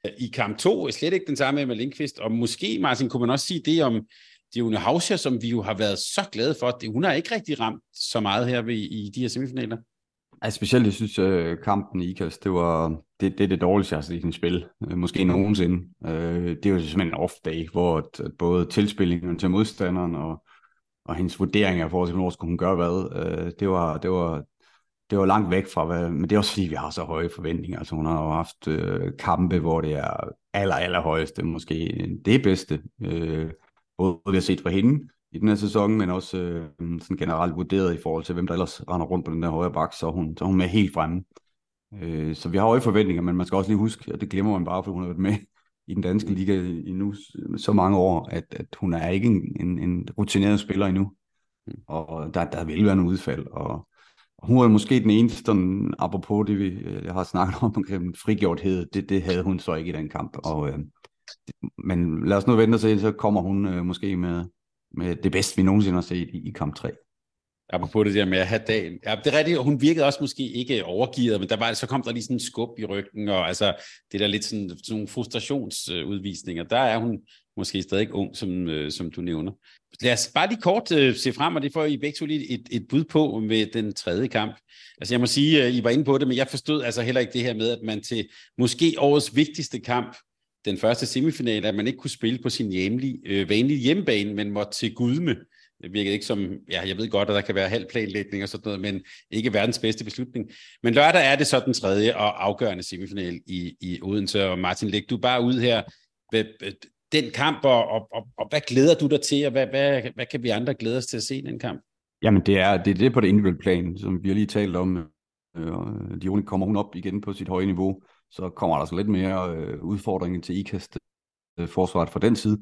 øh, i kamp 2 er slet ikke den samme med Lindqvist, og måske, Martin, kunne man også sige det om Dione Hauscher, som vi jo har været så glade for. Det, hun har ikke rigtig ramt så meget her ved, i de her semifinaler. Ja, specielt, jeg synes, øh, kampen i IKAST, det var det, det, er det dårligste, jeg har set i hendes spil. Øh, måske nogensinde. Øh, det var simpelthen en off-day, hvor at, at både tilspillingen til modstanderen og, og hendes vurderinger til, hvornår skulle hun gøre hvad, øh, det, var, det, var, det var langt væk fra, hvad, men det er også fordi, vi har så høje forventninger. Altså, hun har jo haft øh, kampe, hvor det er aller, aller højeste, måske det bedste, øh, både vi har set fra hende, i den her sæson, men også øh, sådan generelt vurderet i forhold til, hvem der ellers render rundt på den der højre bak, så hun, så er hun er helt fremme. Øh, så vi har høje forventninger, men man skal også lige huske, og det glemmer man bare, for hun har været med i den danske liga i nu så mange år, at, at hun er ikke en, en, en rutineret spiller endnu. Mm. Og der, der vil være nogle udfald, og, og hun er måske den eneste, sådan, apropos det, vi jeg har snakket om, omkring frigjorthed, det, det havde hun så ikke i den kamp. Og, øh, men lad os nu vente og se, så kommer hun øh, måske med, med det bedste, vi nogensinde har set i, i kamp 3. Apropos det der med at have dagen. Ja, det er rigtigt, hun virkede også måske ikke overgivet, men der var, så kom der lige sådan en skub i ryggen, og altså, det der lidt sådan, sådan nogle frustrationsudvisninger. Der er hun måske stadig ung, som, øh, som du nævner. Lad os bare lige kort uh, se frem, og det får I begge to lige et, et bud på med den tredje kamp. Altså jeg må sige, uh, I var inde på det, men jeg forstod altså heller ikke det her med, at man til måske årets vigtigste kamp den første semifinal, at man ikke kunne spille på sin hjemlige, øh, vanlige hjemmebane, men måtte til Gudme. Det virkede ikke som, ja, jeg ved godt, at der kan være halvplanlægning og sådan noget, men ikke verdens bedste beslutning. Men lørdag er det så den tredje og afgørende semifinal i, i Odense, og Martin, læg du bare ud her, hvad, den kamp, og, og, og, og hvad glæder du dig til, og hvad, hvad, hvad kan vi andre glæde os til at se i den kamp? Jamen, det er det, er det på det individuelle plan, som vi har lige talt om. Øh, de kommer hun op igen på sit høje niveau så kommer der så lidt mere øh, udfordringer til IKAST øh, forsvaret fra den side,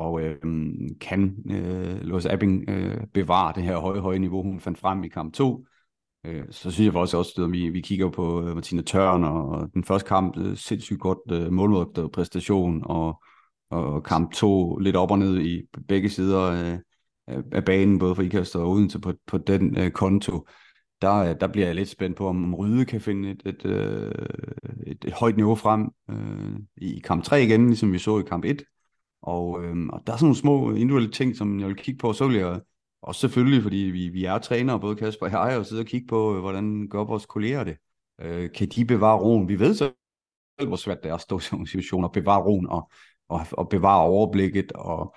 og øh, kan øh, Louis Abing øh, bevare det her høje, høje niveau, hun fandt frem i kamp 2, øh, så synes jeg også, også at vi, vi kigger på øh, Martina Tørn, og den første kamp, øh, sindssygt godt øh, målmålet øh, præstation, og, og kamp 2 lidt op og ned i begge sider øh, af banen, både for IKAST og Odense på, på den øh, konto der, der bliver jeg lidt spændt på, om Ryde kan finde et, et, øh, et, et højt niveau frem øh, i kamp 3 igen, ligesom vi så i kamp 1. Og, øh, og der er sådan nogle små individuelle ting, som jeg vil kigge på, så vil jeg også selvfølgelig, fordi vi, vi er trænere, både Kasper og jeg, og sidder og kigge på, øh, hvordan gør vores kolleger det. Øh, kan de bevare roen? Vi ved selv, hvor svært det er at stå i sådan en situation og bevare roen og, og, og bevare overblikket og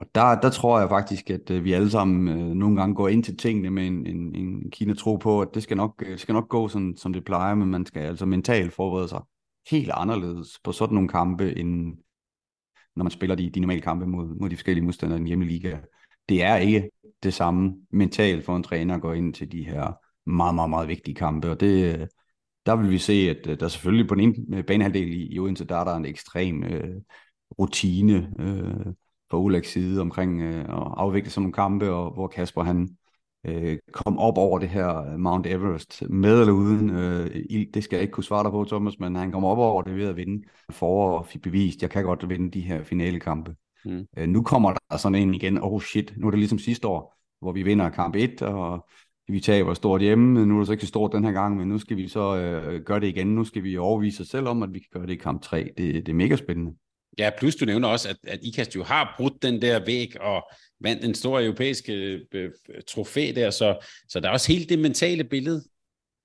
og der, der tror jeg faktisk, at øh, vi alle sammen øh, nogle gange går ind til tingene med en, en, en Kina-tro på, at det skal nok, øh, skal nok gå, sådan, som det plejer, men man skal altså mentalt forberede sig helt anderledes på sådan nogle kampe, end når man spiller de, de normale kampe mod, mod de forskellige modstandere i den hjemme liga. Det er ikke det samme mentalt for en træner at gå ind til de her meget, meget, meget vigtige kampe, og det, der vil vi se, at øh, der selvfølgelig på den ene øh, banehalvdel i, i Odense, der er der en ekstrem øh, rutine, øh, på Uleks side omkring øh, at afvikle sådan nogle kampe, og hvor Kasper han øh, kom op over det her Mount Everest med eller uden øh, ild. Det skal jeg ikke kunne svare dig på, Thomas, men han kom op over det ved at vinde for og fik bevist, jeg kan godt vinde de her finalekampe. Mm. Øh, nu kommer der sådan en igen, oh shit, nu er det ligesom sidste år, hvor vi vinder kamp 1, og vi taber stort hjemme, nu er det så ikke så stort den her gang, men nu skal vi så øh, gøre det igen, nu skal vi overvise os selv om, at vi kan gøre det i kamp 3. Det, det er mega spændende. Ja, plus du nævner også, at, at IKAST jo har brudt den der væg og vandt en stor europæisk øh, øh trofæ der, så, så der er også helt det mentale billede.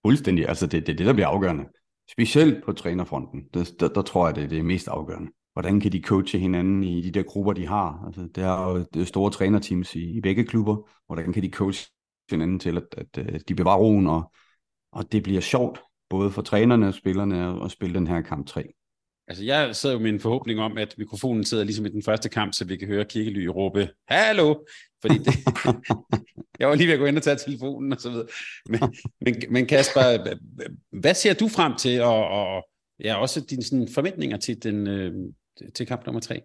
Fuldstændig, altså det er det, det, der bliver afgørende. Specielt på trænerfronten, det, der, der tror jeg, det er det mest afgørende. Hvordan kan de coache hinanden i de der grupper, de har? Altså, det er jo det er store trænerteams i, i begge klubber. Hvordan kan de coache hinanden til, at, at, at de bevarer roen, og, og det bliver sjovt, både for trænerne og spillerne, at spille den her kamp 3. Altså, jeg sidder jo med en forhåbning om, at mikrofonen sidder ligesom i den første kamp, så vi kan høre Kirkely råbe, Hallo! Fordi det, jeg var lige ved at gå ind og tage telefonen og så videre. Men, men, men Kasper, hvad ser du frem til, og, og ja, også dine sådan, forventninger til, den, øh, til kamp nummer tre?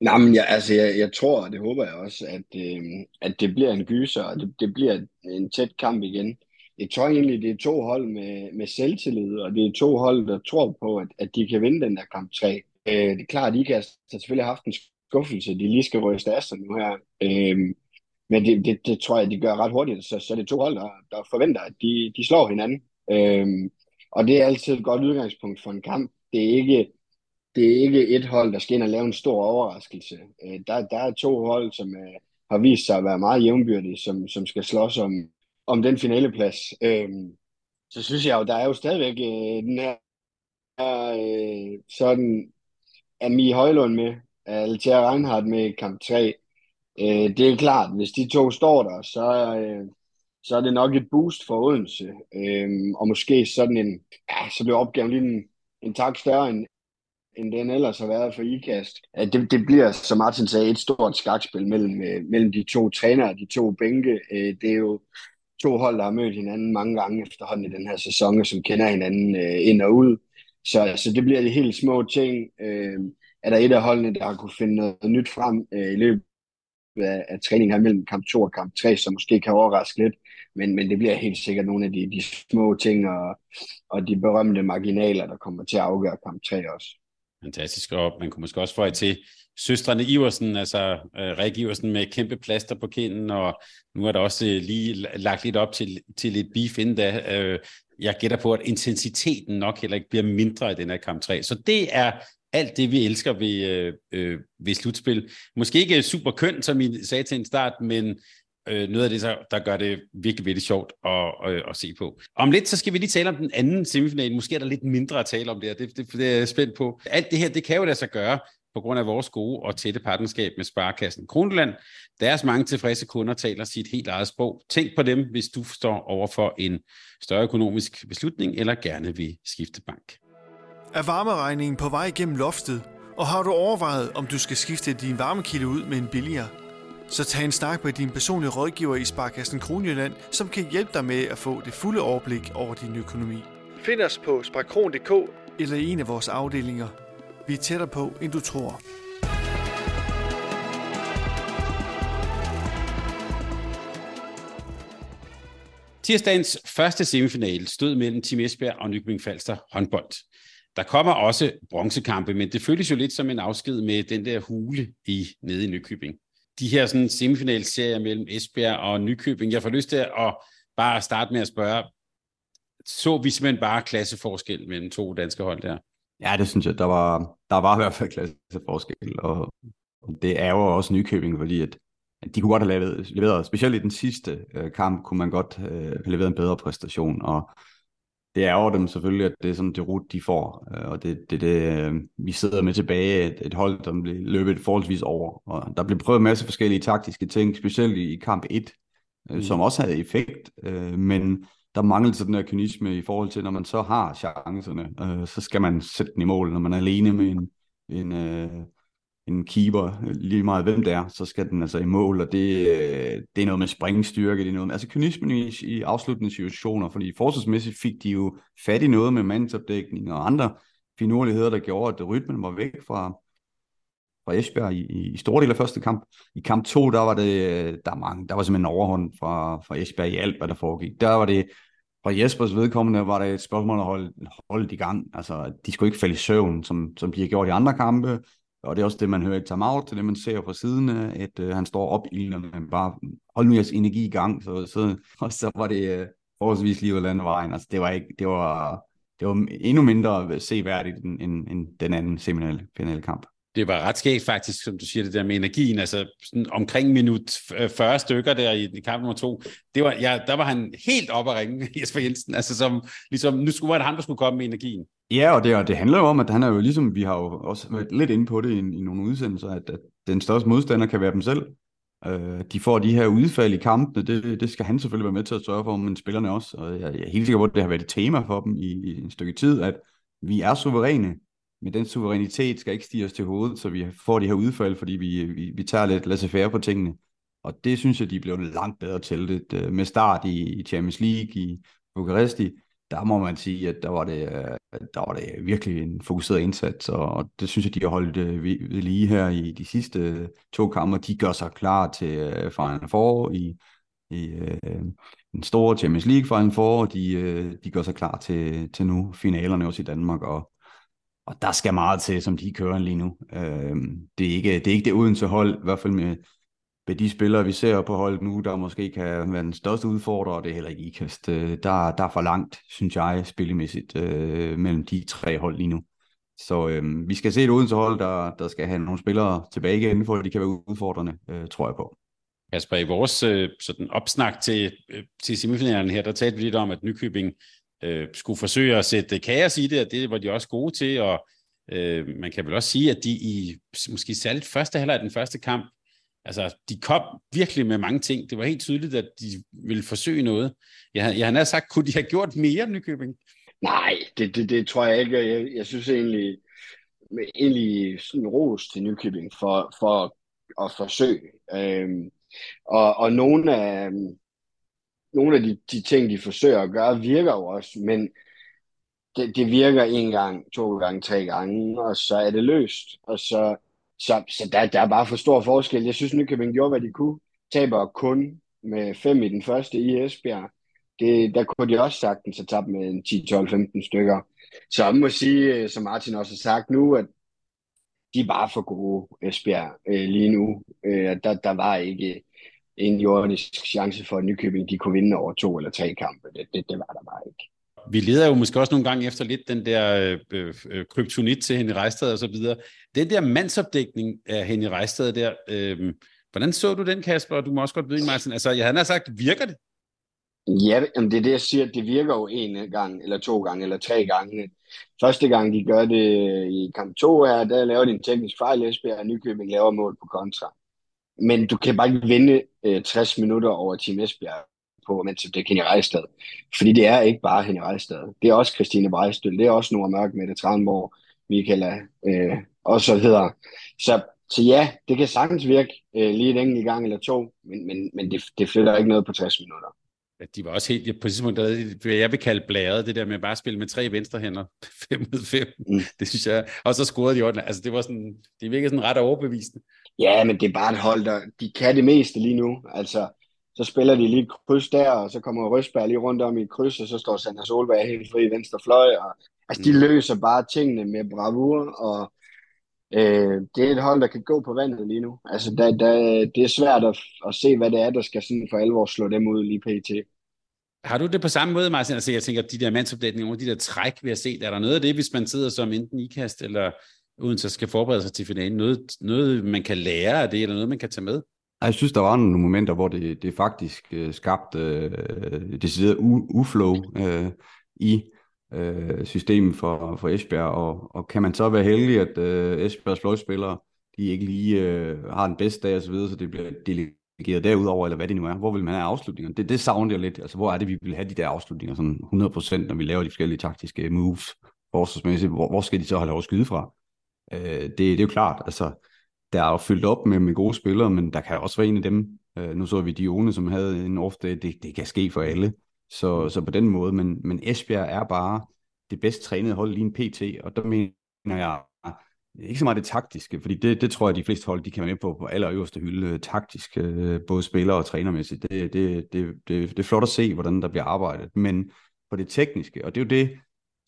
Nej, men jeg, altså, jeg, jeg tror, og det håber jeg også, at, øh, at det bliver en gyser, og det, det bliver en tæt kamp igen jeg tror egentlig, det er to hold med, med selvtillid, og det er to hold, der tror på, at, at de kan vinde den der kamp 3. Øh, det er klart, at IKAS har selvfølgelig haft en skuffelse, de lige skal ryste af sig nu her. Øh, men det, det, det tror jeg, de gør ret hurtigt, så, så det er to hold, der, der forventer, at de, de slår hinanden. Øh, og det er altid et godt udgangspunkt for en kamp. Det er ikke, det er ikke et hold, der skal ind og lave en stor overraskelse. Øh, der, der er to hold, som øh, har vist sig at være meget jævnbyrdige, som, som skal slås om, om den finaleplads. Øhm, så synes jeg jo, der er jo stadigvæk øh, den her øh, sådan Ami Højlund med, Altair Reinhardt med kamp 3. Øh, det er klart, hvis de to står der, så, øh, så er det nok et boost for Odense. Øh, og måske sådan en, ja, så bliver opgaven lige en, en tak større end, end den ellers har været for IKAST. At det, det bliver, som Martin sagde, et stort skakspil mellem, øh, mellem de to trænere, de to bænke. Øh, det er jo to hold, der har mødt hinanden mange gange efterhånden i den her sæson, som kender hinanden øh, ind og ud. Så, så det bliver de helt små ting. Øh, er der et af holdene, der har kunne finde noget nyt frem øh, i løbet af, af træningen her mellem kamp 2 og kamp 3, som måske kan overraske lidt, men, men det bliver helt sikkert nogle af de, de små ting og, og de berømte marginaler, der kommer til at afgøre kamp 3 også. Fantastisk, og man kunne måske også få til søstrene Iversen, altså øh, Rik Iversen med kæmpe plaster på kinden, og nu er der også øh, lige lagt lidt op til, til lidt beef inden da. Øh, jeg gætter på, at intensiteten nok heller ikke bliver mindre i den her kamp 3. Så det er alt det, vi elsker ved, øh, øh, ved slutspil. Måske ikke super kønt, som I sagde til en start, men øh, noget af det, der gør det virkelig, virkelig sjovt at, at, at se på. Om lidt, så skal vi lige tale om den anden semifinal. Måske er der lidt mindre at tale om der. det, det, det er jeg spændt på. Alt det her, det kan jo lade sig gøre på grund af vores gode og tætte partnerskab med Sparkassen Kronland. Deres mange tilfredse kunder taler sit helt eget sprog. Tænk på dem, hvis du står over for en større økonomisk beslutning eller gerne vil skifte bank. Er varmeregningen på vej igennem loftet, og har du overvejet, om du skal skifte din varmekilde ud med en billigere? Så tag en snak med din personlige rådgiver i Sparkassen Kronjylland, som kan hjælpe dig med at få det fulde overblik over din økonomi. Find os på sparkron.dk eller i en af vores afdelinger. Vi er tættere på, end du tror. Tirsdagens første semifinal stod mellem Team Esbjerg og Nykøbing Falster håndbold. Der kommer også bronzekampe, men det føles jo lidt som en afsked med den der hule i nede i Nykøbing. De her sådan semifinalserier mellem Esbjerg og Nykøbing, jeg får lyst til at bare starte med at spørge, så vi simpelthen bare klasseforskel mellem to danske hold der? Ja, det synes jeg, der var, der var i hvert fald klasseforskel, og det er jo også Nykøbing, fordi at, at de kunne godt have leveret, leveret specielt i den sidste øh, kamp, kunne man godt øh, have leveret en bedre præstation, og det ærger dem selvfølgelig, at det er sådan det rute, de får. Øh, og det, det, det øh, vi sidder med tilbage, et, et hold, der bliver løbet forholdsvis over. Og der blev prøvet en masse forskellige taktiske ting, specielt i, i kamp 1, øh, mm. som også havde effekt. Men der manglede sådan den kynisme i forhold til, når man så har chancerne, øh, så skal man sætte den i mål. Når man er alene med en, en, øh, en keeper, øh, lige meget hvem det er, så skal den altså i mål, og det, øh, det er noget med springstyrke, det er noget med, altså kynismen i, i afsluttende situationer, fordi forsvarsmæssigt fik de jo fat i noget med mandsopdækning og andre finurligheder, der gjorde, at rytmen var væk fra, fra Esbjerg i, i store del af første kamp. I kamp to, der var det, der, mange, der var simpelthen en overhånd fra, fra Esbjerg i alt, hvad der foregik. Der var det, fra Jespers vedkommende, var det et spørgsmål at holde, holde i gang. Altså, de skulle ikke falde i søvn, som, som de har gjort i andre kampe og det er også det, man hører i timeout, det det, man ser fra siden, at øh, han står op i men bare hold nu jeres energi i gang, så, så, og så var det øh, forholdsvis lige ud af landevejen. Altså, det var ikke, det var, det var endnu mindre seværdigt end, end, end den anden semifinale kamp det var ret skægt faktisk, som du siger, det der med energien, altså sådan omkring minut 40 øh, stykker der i, i kamp nummer to, det var, ja, der var han helt op at ringe, Jesper Jensen, altså som, ligesom, nu skulle det han, der skulle komme med energien. Ja, og det, og det handler jo om, at han er jo ligesom, vi har jo også været lidt inde på det i, i nogle udsendelser, at, at den største modstander kan være dem selv. Øh, de får de her udfald i kampene, det, det skal han selvfølgelig være med til at sørge for, men spillerne også. Og jeg, jeg er helt sikker på, at det har været et tema for dem i, i en stykke tid, at vi er suveræne, men den suverænitet skal ikke stige os til hovedet, så vi får de her udfald, fordi vi, vi, vi tager lidt laissez-faire på tingene. Og det synes jeg, de blev langt bedre til det. Øh, med start i, i Champions League, i Bukaresti, der må man sige, at der var det, øh, der var det virkelig en fokuseret indsats, og det synes jeg, de har holdt øh, ved lige her i de sidste to kampe. De gør sig klar til Final Four i, i øh, en stor Champions League Final Four, og de, øh, de gør sig klar til, til nu finalerne også i Danmark, og og der skal meget til, som de kører lige nu. Øh, det, er ikke, det er ikke det uden til hold, i hvert fald med, med de spillere, vi ser på holdet nu, der måske kan være den største udfordrer, og det er heller ikke IKAST. Øh, der, der er for langt, synes jeg, spillemæssigt øh, mellem de tre hold lige nu. Så øh, vi skal se et Odense hold, der, der skal have nogle spillere tilbage igen, for at de kan være udfordrende, øh, tror jeg på. Kasper, i vores øh, sådan opsnak til, øh, til semifinalen her, der talte vi lidt om, at Nykøbing øh, skulle forsøge at sætte kaos i det, og det var de også gode til, og øh, man kan vel også sige, at de i måske særligt første halvleg den første kamp, altså de kom virkelig med mange ting. Det var helt tydeligt, at de ville forsøge noget. Jeg, jeg har nær sagt, kunne de have gjort mere, Nykøbing? Nej, det, det, det tror jeg ikke. Jeg, jeg synes egentlig, egentlig sådan ros til Nykøbing for, for at forsøge. Øhm, og, og nogle af, øhm, nogle af de, de ting, de forsøger at gøre, virker jo også, men det, det virker en gang, to gange, tre gange, og så er det løst. Og så, så, så der, der er bare for stor forskel. Jeg synes, Nykøbing gjorde, hvad de kunne. Taber kun med fem i den første i Esbjerg. Det, der kunne de også sagtens have tabt med 10, 12, 15 stykker. Så jeg må sige, øh, som Martin også har sagt nu, at de er bare for gode, Esbjerg, øh, lige nu. Øh, der, der var ikke en jordisk chance for, at Nykøbing de kunne vinde over to eller tre kampe. Det, det, det var der bare ikke. Vi leder jo måske også nogle gange efter lidt den der øh, øh, kryptonit til Henny Rejstad og så videre. Den der mandsopdækning af Henny Rejstad der, øh, hvordan så du den, Kasper? Du må også godt vide, Martin. Altså, jeg havde sagt, virker det? Ja, jamen det er det, jeg siger. Det virker jo en gang, eller to gange, eller tre gange. Første gang, de gør det i kamp 2, er, der laver de en teknisk fejl, Esbjerg, og Nykøbing laver mål på kontra. Men du kan bare ikke vinde øh, 60 minutter over Team Esbjerg på, mens det er Henny Rejstad. Fordi det er ikke bare Henny Rejstad. Det er også Christine Brejstøl, det er også Nora Mørk med det Tranborg, Michaela øh, og så videre. Så, så ja, det kan sagtens virke øh, lige en enkelt gang eller to, men, men, men det, det flytter ikke noget på 60 minutter de var også helt, på et tidspunkt, der, jeg vil kalde blæret, det der med bare at spille med tre venstre hænder, 5 ud 5, mm. det synes jeg, og så scorede de ordentligt, altså det var sådan, det virkede sådan ret overbevisende. Ja, men det er bare et hold, der, de kan det meste lige nu, altså, så spiller de lige et kryds der, og så kommer Røsberg lige rundt om i et kryds, og så står Sandra Solberg helt fri i venstre fløj, og altså, de mm. løser bare tingene med bravur, og øh, det er et hold, der kan gå på vandet lige nu. Altså, der, der, det er svært at, at se, hvad det er, der skal sådan for alvor slå dem ud lige pt. Har du det på samme måde, Martin? Altså, jeg tænker, de der mandsopdækninger, de der træk, vi har set, er der noget af det, hvis man sidder som enten ikast eller Odense så skal forberede sig til finalen, noget, noget man kan lære af det, eller noget, man kan tage med? Jeg synes, der var nogle momenter, hvor det, det faktisk øh, skabte øh, decideret uflow øh, i øh, systemet for, for Esbjerg, og, og kan man så være heldig, at øh, Esbjergs fløjspillere, de ikke lige øh, har den bedste dag osv., så, videre, så det bliver delegeret derudover, eller hvad det nu er. Hvor vil man have afslutninger? Det, det savner jeg lidt. Altså, hvor er det, vi vil have de der afslutninger sådan 100%, når vi laver de forskellige taktiske moves forsvarsmæssigt? Hvor, hvor skal de så have lov at skyde fra? Øh, det, det er jo klart, altså, der er jo fyldt op med, med gode spillere, men der kan også være en af dem. Øh, nu så vi Dione, som havde en off day. Det, det kan ske for alle. Så, så på den måde, men, men Esbjerg er bare det bedst trænede hold lige en PT, og der mener jeg, ikke så meget det taktiske, fordi det, det tror jeg, de fleste hold, de kan være med på på allerøverste hylde, øh, taktisk, øh, både spillere og trænermæssigt. Det, det, det, det, det er flot at se, hvordan der bliver arbejdet, men på det tekniske, og det er jo det,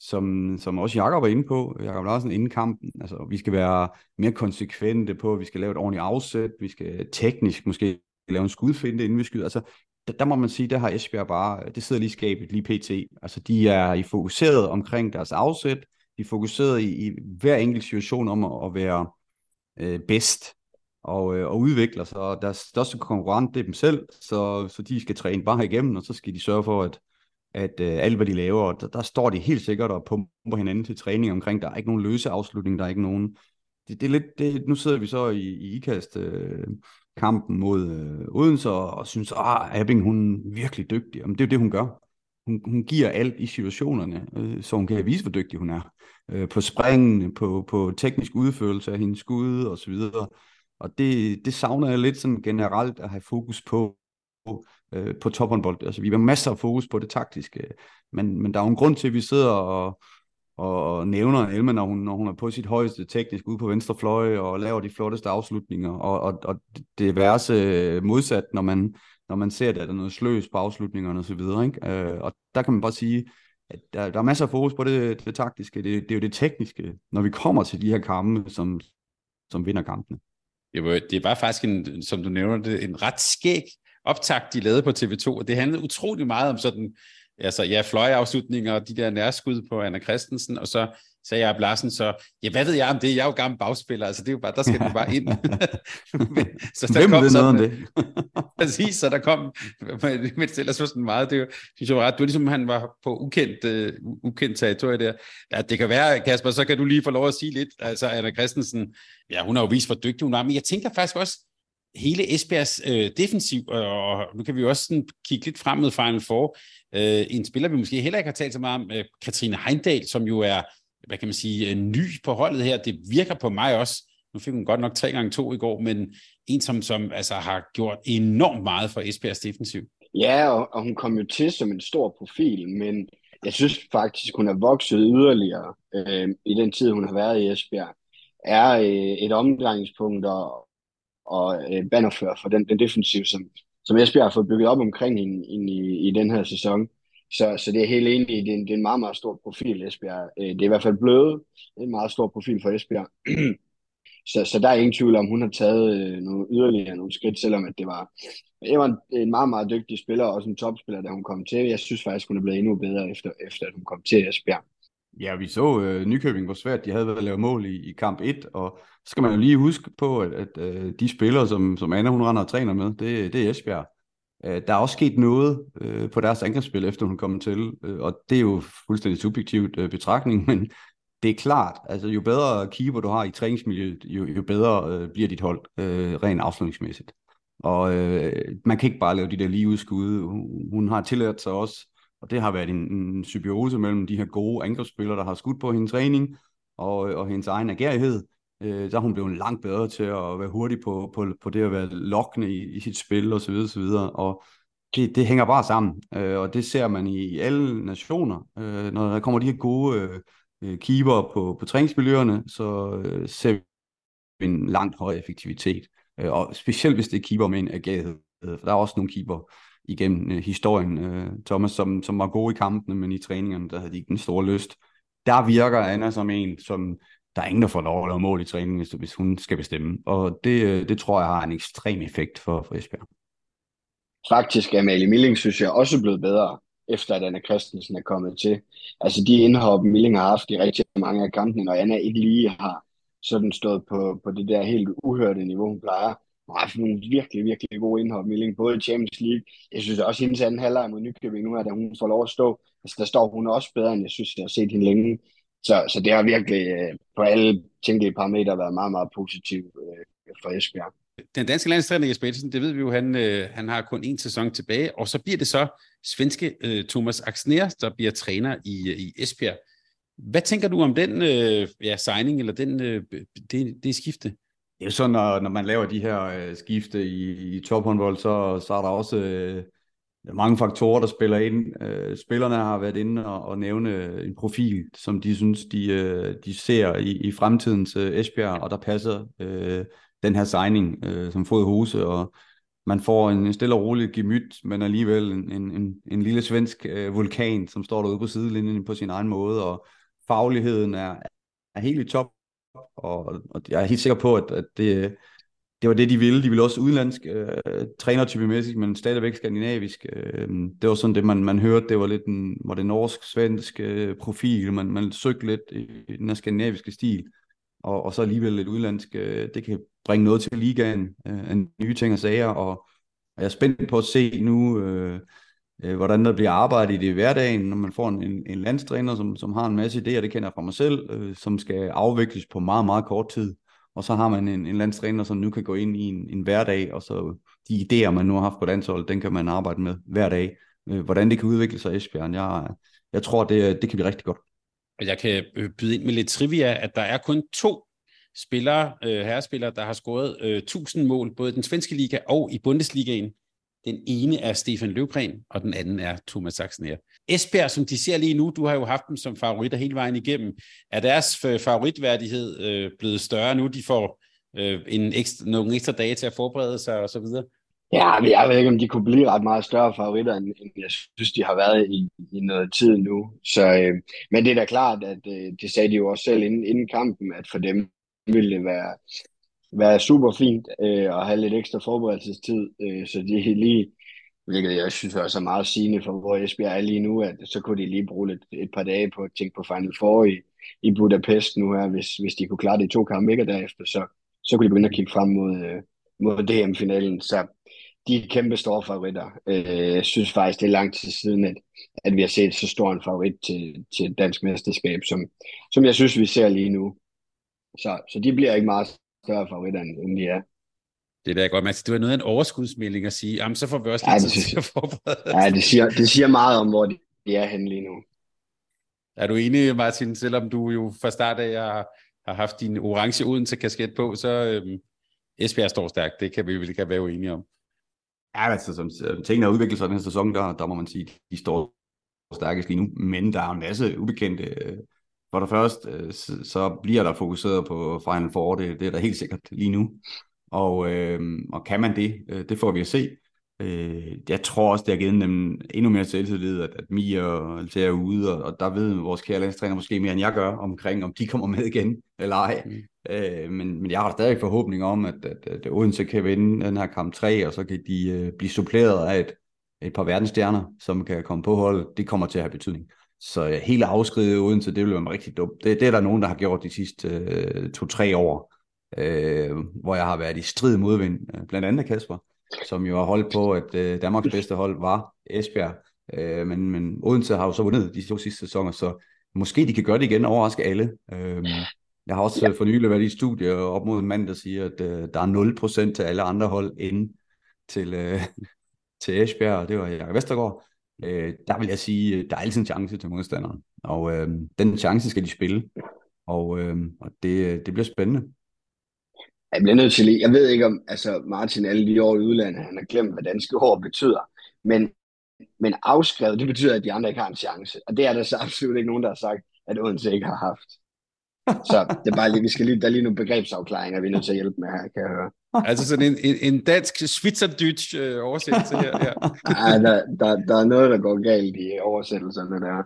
som, som også Jakob var inde på, Jakob Larsen inden kampen, altså vi skal være mere konsekvente på, vi skal lave et ordentligt afsæt, vi skal teknisk måske lave en skudfinde, inden vi skyder, altså der, der må man sige, der har Esbjerg bare, det sidder lige skabet lige pt. Altså de er i fokuseret omkring deres afsæt, de er fokuseret i, i hver enkelt situation om at, at være øh, bedst og, øh, og udvikler sig. Og deres største konkurrent, det er dem selv, så, så de skal træne bare igennem, og så skal de sørge for, at, at øh, alt hvad de laver, der, der står de helt sikkert og pumper hinanden til træning omkring. Der er ikke nogen løse afslutning, der er ikke nogen... Det, det er lidt, det, nu sidder vi så i, i IKAST øh, kampen mod øh, Odense og, og synes, at Abing, hun er virkelig dygtig. Jamen, det er jo det, hun gør hun, hun giver alt i situationerne, øh, så hun kan vise, hvor dygtig hun er. Øh, på springene, på, på teknisk udførelse af hendes skud og så videre. Og det, det savner jeg lidt sådan generelt at have fokus på øh, på tophåndbold. Altså, vi har masser af fokus på det taktiske, men, men der er jo en grund til, at vi sidder og, og nævner Elma, når hun, når hun er på sit højeste teknisk ude på venstre fløj og laver de flotteste afslutninger, og, og, og det værse øh, modsat, når man, når man ser, at der er noget sløs på afslutningerne osv. Ikke? Øh, og der kan man bare sige, at der, der er masser af fokus på det, det taktiske. Det, det er jo det tekniske, når vi kommer til de her kampe, som, som vinder kampene. Det var faktisk, en, som du nævner det, en ret skæg optakt, de lavede på TV2, og det handlede utrolig meget om sådan, altså ja, fløjeafslutninger og de der nærskud på Anna Christensen, og så sagde jeg Larsen, så ja, hvad ved jeg om det? Jeg er jo gammel bagspiller, altså det er jo bare, der skal du bare ind. så der Hvem kom ved sådan, noget om det? præcis, så der kom, men ellers var sådan meget, det, synes jeg var ret, det var ligesom, han var på ukendt, uh, ukendt territorie der. Ja, det kan være, Kasper, så kan du lige få lov at sige lidt, altså Anna Christensen, ja, hun har jo vist, hvor dygtig hun var, men jeg tænker faktisk også, hele Esbjergs øh, defensiv, og nu kan vi jo også sådan kigge lidt frem mod Final Four, øh, en spiller, vi måske heller ikke har talt så meget om, øh, Katrine Heindal, som jo er, hvad kan man sige, øh, ny på holdet her. Det virker på mig også, nu fik hun godt nok 3 gange 2 i går, men en, som, som altså, har gjort enormt meget for Esbjergs defensiv. Ja, og, og hun kom jo til som en stor profil, men jeg synes faktisk, hun er vokset yderligere øh, i den tid, hun har været i Esbjerg. Er øh, et omdrejningspunkt og, og øh, bannerfører for den, den defensiv, som, som Esbjerg har fået bygget op omkring hende ind i, i den her sæson. Så, så det er helt enig det er, en, det er en meget, meget stor profil, Esbjerg. Øh, det er i hvert fald blevet en meget stor profil for Esbjerg. så, så der er ingen tvivl om, hun har taget øh, nogle yderligere nogle skridt, selvom at det var, det var en, en meget, meget dygtig spiller, og også en topspiller, da hun kom til. Jeg synes faktisk, hun er blevet endnu bedre, efter, efter at hun kom til Esbjerg. Ja, vi så øh, Nykøbing, hvor svært de havde været at lave mål i, i kamp 1, og så skal man jo lige huske på, at, at øh, de spillere, som, som Anna hun render og træner med, det, det er Esbjerg. Øh, der er også sket noget øh, på deres angrebsspil, efter hun kom til, øh, og det er jo fuldstændig subjektivt øh, betragtning, men det er klart, altså jo bedre keeper du har i træningsmiljøet, jo, jo bedre øh, bliver dit hold øh, rent afslutningsmæssigt. Og øh, man kan ikke bare lave de der lige udskud. Hun, hun har tillært sig også og det har været en, en symbiose mellem de her gode angrebsspillere, der har skudt på hendes træning, og, og hendes egen agerighed. Øh, der er hun blevet langt bedre til at være hurtig på, på, på det at være lokkende i, i sit spil osv. Og, så videre, og det, det hænger bare sammen, øh, og det ser man i alle nationer. Øh, når der kommer de her gode øh, øh keeper på, på træningsmiljøerne, så øh, ser vi en langt højere effektivitet. Øh, og specielt hvis det er keeper med en agerighed. For der er også nogle keeper, igennem øh, historien, øh, Thomas, som, som var god i kampene, men i træningerne, der havde de ikke den store lyst. Der virker Anna som en, som der er ingen, der får lov at lave mål i træningen, hvis, hvis hun skal bestemme. Og det, øh, det tror jeg har en ekstrem effekt for, for Esbjerg. Faktisk er Amalie Milling, synes jeg, også blevet bedre, efter at Anna Christensen er kommet til. Altså de indhop, Milling har haft i rigtig mange af kampene, når Anna ikke lige har sådan stået på, på det der helt uhørte niveau, hun plejer, har haft nogle virkelig, virkelig gode indhold, Milling, både i Champions League. Jeg synes også, hendes anden halvleg mod Nykøbing nu, her, da hun får lov at stå, altså der står hun også bedre, end jeg synes, jeg har set hende længe. Så, så det har virkelig øh, på alle tænkelige parametre været meget, meget positivt øh, for Esbjerg. Den danske landstræner Jesper Edsen, det ved vi jo, han, øh, han har kun en sæson tilbage, og så bliver det så svenske øh, Thomas Axner, der bliver træner i, øh, i Esbjerg. Hvad tænker du om den øh, ja, signing, eller den, øh, det, det skifte? Det er jo sådan, når, når man laver de her øh, skifte i, i tophåndbold, så, så er der også øh, mange faktorer, der spiller ind. Øh, spillerne har været inde og, og nævne en profil, som de synes, de, øh, de ser i, i fremtidens øh, Esbjerg, og der passer øh, den her signing øh, som fod huse, og man får en stille og rolig gemyt, men alligevel en, en, en lille svensk øh, vulkan, som står derude på sidelinjen på sin egen måde, og fagligheden er, er helt i top og, og jeg er helt sikker på, at, at det, det var det, de ville. De ville også udenlandsk øh, trænertypemæssigt, men stadigvæk skandinavisk. Øh, det var sådan det, man, man hørte. Det var lidt en, var det norsk-svensk øh, profil. Man, man søgte lidt i, den her skandinaviske stil. Og, og så alligevel lidt udenlandsk. Øh, det kan bringe noget til ligaen øh, af nye ting og sager. Og, og jeg er spændt på at se nu... Øh, øh, hvordan der bliver arbejdet i det i hverdagen, når man får en, en landstræner, som, som har en masse idéer, det kender jeg fra mig selv, øh, som skal afvikles på meget, meget kort tid. Og så har man en, en landstræner, som nu kan gå ind i en, en hverdag, og så de idéer, man nu har haft på landsholdet, den kan man arbejde med hver dag. Øh, hvordan det kan udvikle sig i Esbjerg, jeg, jeg tror, det, det kan blive rigtig godt. Jeg kan øh, byde ind med lidt trivia, at der er kun to spillere, øh, herrespillere, der har scoret øh, 1000 mål, både i den svenske liga og i Bundesligaen. Den ene er Stefan Løvgren, og den anden er Thomas Saxner. Esbjerg, som de ser lige nu, du har jo haft dem som favoritter hele vejen igennem. Er deres øh, favoritværdighed øh, blevet større nu, de får øh, en ekstra, nogle ekstra dage til at forberede sig og så videre? Ja, men jeg ved ikke, om de kunne blive ret meget større favoritter, end, end jeg synes, de har været i, i noget tid nu. Så, øh, men det er da klart, at øh, det sagde de jo også selv inden, inden kampen, at for dem ville det være være super fint øh, at have lidt ekstra forberedelsestid, øh, så de lige, hvilket jeg synes også er meget sigende for, hvor Esbjerg er lige nu, at så kunne de lige bruge lidt, et par dage på at tænke på Final Four i, i Budapest nu her, hvis, hvis de kunne klare de to kampe ikke derefter, så, så kunne de begynde at kigge frem mod, øh, mod DM-finalen. Så de er kæmpe store favoritter. Øh, jeg synes faktisk, det er lang tid siden, at, at vi har set så stor en favorit til, til dansk mesterskab, som, som jeg synes, vi ser lige nu. Så, så de bliver ikke meget større favoritter, end de er. Det er da godt, Mads. Det var noget af en overskudsmelding at sige, jamen så får vi også lidt ja, til at forberede Ja, det siger, det siger meget om, hvor de er henne lige nu. Er du enig, Martin, selvom du jo fra start af har, har haft din orange uden til kasket på, så øhm, Esbjerg står stærkt. Det kan vi vel ikke være uenige om. Ja, altså som tingene har udviklet sig den her sæson, der, der må man sige, at de står stærkest lige nu, men der er en masse ubekendte. For det første, så bliver der fokuseret på Final Four, det, det er der helt sikkert lige nu. Og, øh, og kan man det, øh, det får vi at se. Øh, jeg tror også, det har givet dem endnu mere selvtillid, at, at Mia og Altea er ude, og, og der ved vores kære landstræner måske mere, end jeg gør, omkring, om de kommer med igen, eller ej. Mm. Øh, men, men jeg har stadig forhåbning om, at, at, at Odense kan vinde den her kamp 3, og så kan de øh, blive suppleret af et, et par verdensstjerner, som kan komme på hold. Det kommer til at have betydning. Så ja, helt afskrivet Odense, det ville være rigtig dumt. Det, det er der nogen, der har gjort de sidste øh, to-tre år øh, hvor jeg har været i strid modvind, blandt andet Kasper, som jo har holdt på, at øh, Danmarks bedste hold var Esbjerg, øh, men, men Odense har jo så vundet de to sidste sæsoner, så måske de kan gøre det igen og overraske alle. Øh, jeg har også ja. for nylig været i studie op mod en mand, der siger, at øh, der er 0% til alle andre hold inden til, øh, til Esbjerg, og det var Jakob Vestergaard. Øh, der vil jeg sige, øh, der er altid en chance til modstanderen, og øh, den chance skal de spille, og, øh, og det, øh, det bliver spændende. Jeg bliver nødt til lige, jeg ved ikke om, altså Martin alle de år i udlandet, han har glemt, hvad danske ord betyder, men, men afskrevet, det betyder, at de andre ikke har en chance. Og det er der så absolut ikke nogen, der har sagt, at Odense ikke har haft. Så det er bare lige, vi skal lige, der er lige nogle begrebsafklaringer, vi er nødt til at hjælpe med her, kan jeg høre. Altså sådan en, en, en dansk schweizerdeutsch øh, oversættelse her. Ja, ja der, der, der er noget, der går galt i oversættelserne der.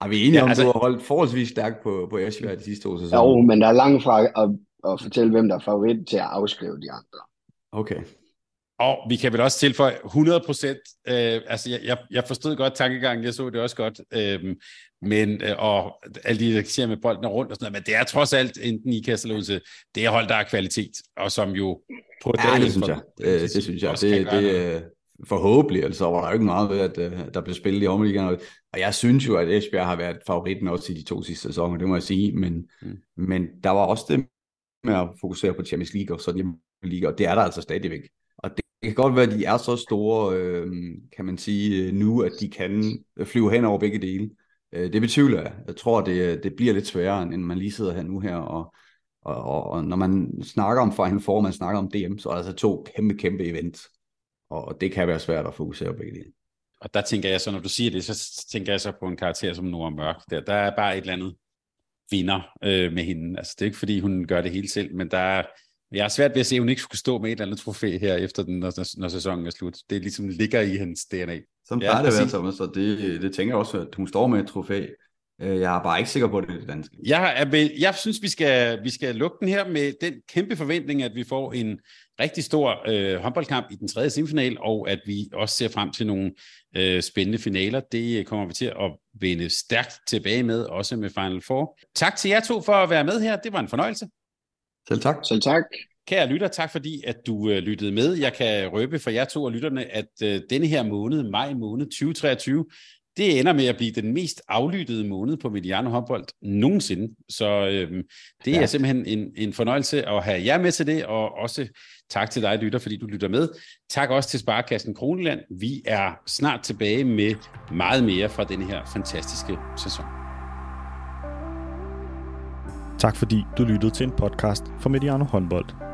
Er vi enige ja, om, altså, du har holdt forholdsvis stærkt på, på Esbjerg de sidste år sæsoner? Jo, men der er langt fra at og fortælle, hvem der er favorit til at afskrive de andre. Okay. Og vi kan vel også tilføje 100 procent, øh, altså jeg, jeg, jeg forstod godt tankegangen, jeg så det også godt, øh, men, øh, og alle de, der siger med bolden rundt og sådan noget, men det er trods alt enten i Kastelose, det er hold, der er kvalitet, og som jo på ja, det synes jeg, det, det synes jeg, det, det, det forhåbentlig, altså var der jo ikke meget ved, at uh, der blev spillet i omliggende. Og jeg synes jo, at Esbjerg har været favoritten også i de to sidste sæsoner, det må jeg sige, men, mm. men der var også det med at fokusere på Champions League og sådan League, og det er der altså stadigvæk. Og det, det kan godt være, at de er så store, øh, kan man sige, nu, at de kan flyve hen over begge dele. Øh, det betyder jeg. Jeg tror, det, det bliver lidt sværere, end man lige sidder her nu her. Og, og, og, og når man snakker om Final Four, man snakker om DM, så er der altså to kæmpe, kæmpe events. Og det kan være svært at fokusere på begge dele. Og der tænker jeg så, når du siger det, så tænker jeg så på en karakter som Nora Mørk. Der, der er bare et eller andet vinder øh, med hende. Altså, det er ikke, fordi hun gør det hele selv, men der er, jeg er svært ved at se, at hun ikke skulle stå med et eller andet trofæ her, efter den, når, når sæsonen er slut. Det ligesom ligger i hendes DNA. Sådan plejer ja, det at være, Thomas, og det, det tænker jeg også, at hun står med et trofæ. Øh, jeg er bare ikke sikker på, at det er det danske. Jeg, er, jeg synes, vi skal, vi skal lukke den her med den kæmpe forventning, at vi får en rigtig stor øh, håndboldkamp i den tredje semifinal, og at vi også ser frem til nogle øh, spændende finaler. Det kommer vi til at vende stærkt tilbage med, også med Final Four. Tak til jer to for at være med her. Det var en fornøjelse. Selv tak. Selv tak. Kære lytter, tak fordi at du øh, lyttede med. Jeg kan røbe for jer to og lytterne, at øh, denne her måned, maj måned 2023, det ender med at blive den mest aflyttede måned på Mediano håndbold nogensinde. Så øh, det ja. er simpelthen en, en fornøjelse at have jer med til det, og også tak til dig, lytter, fordi du lytter med. Tak også til Sparkassen Kroneland. Vi er snart tilbage med meget mere fra denne her fantastiske sæson. Tak fordi du lyttede til en podcast fra Mediano håndbold.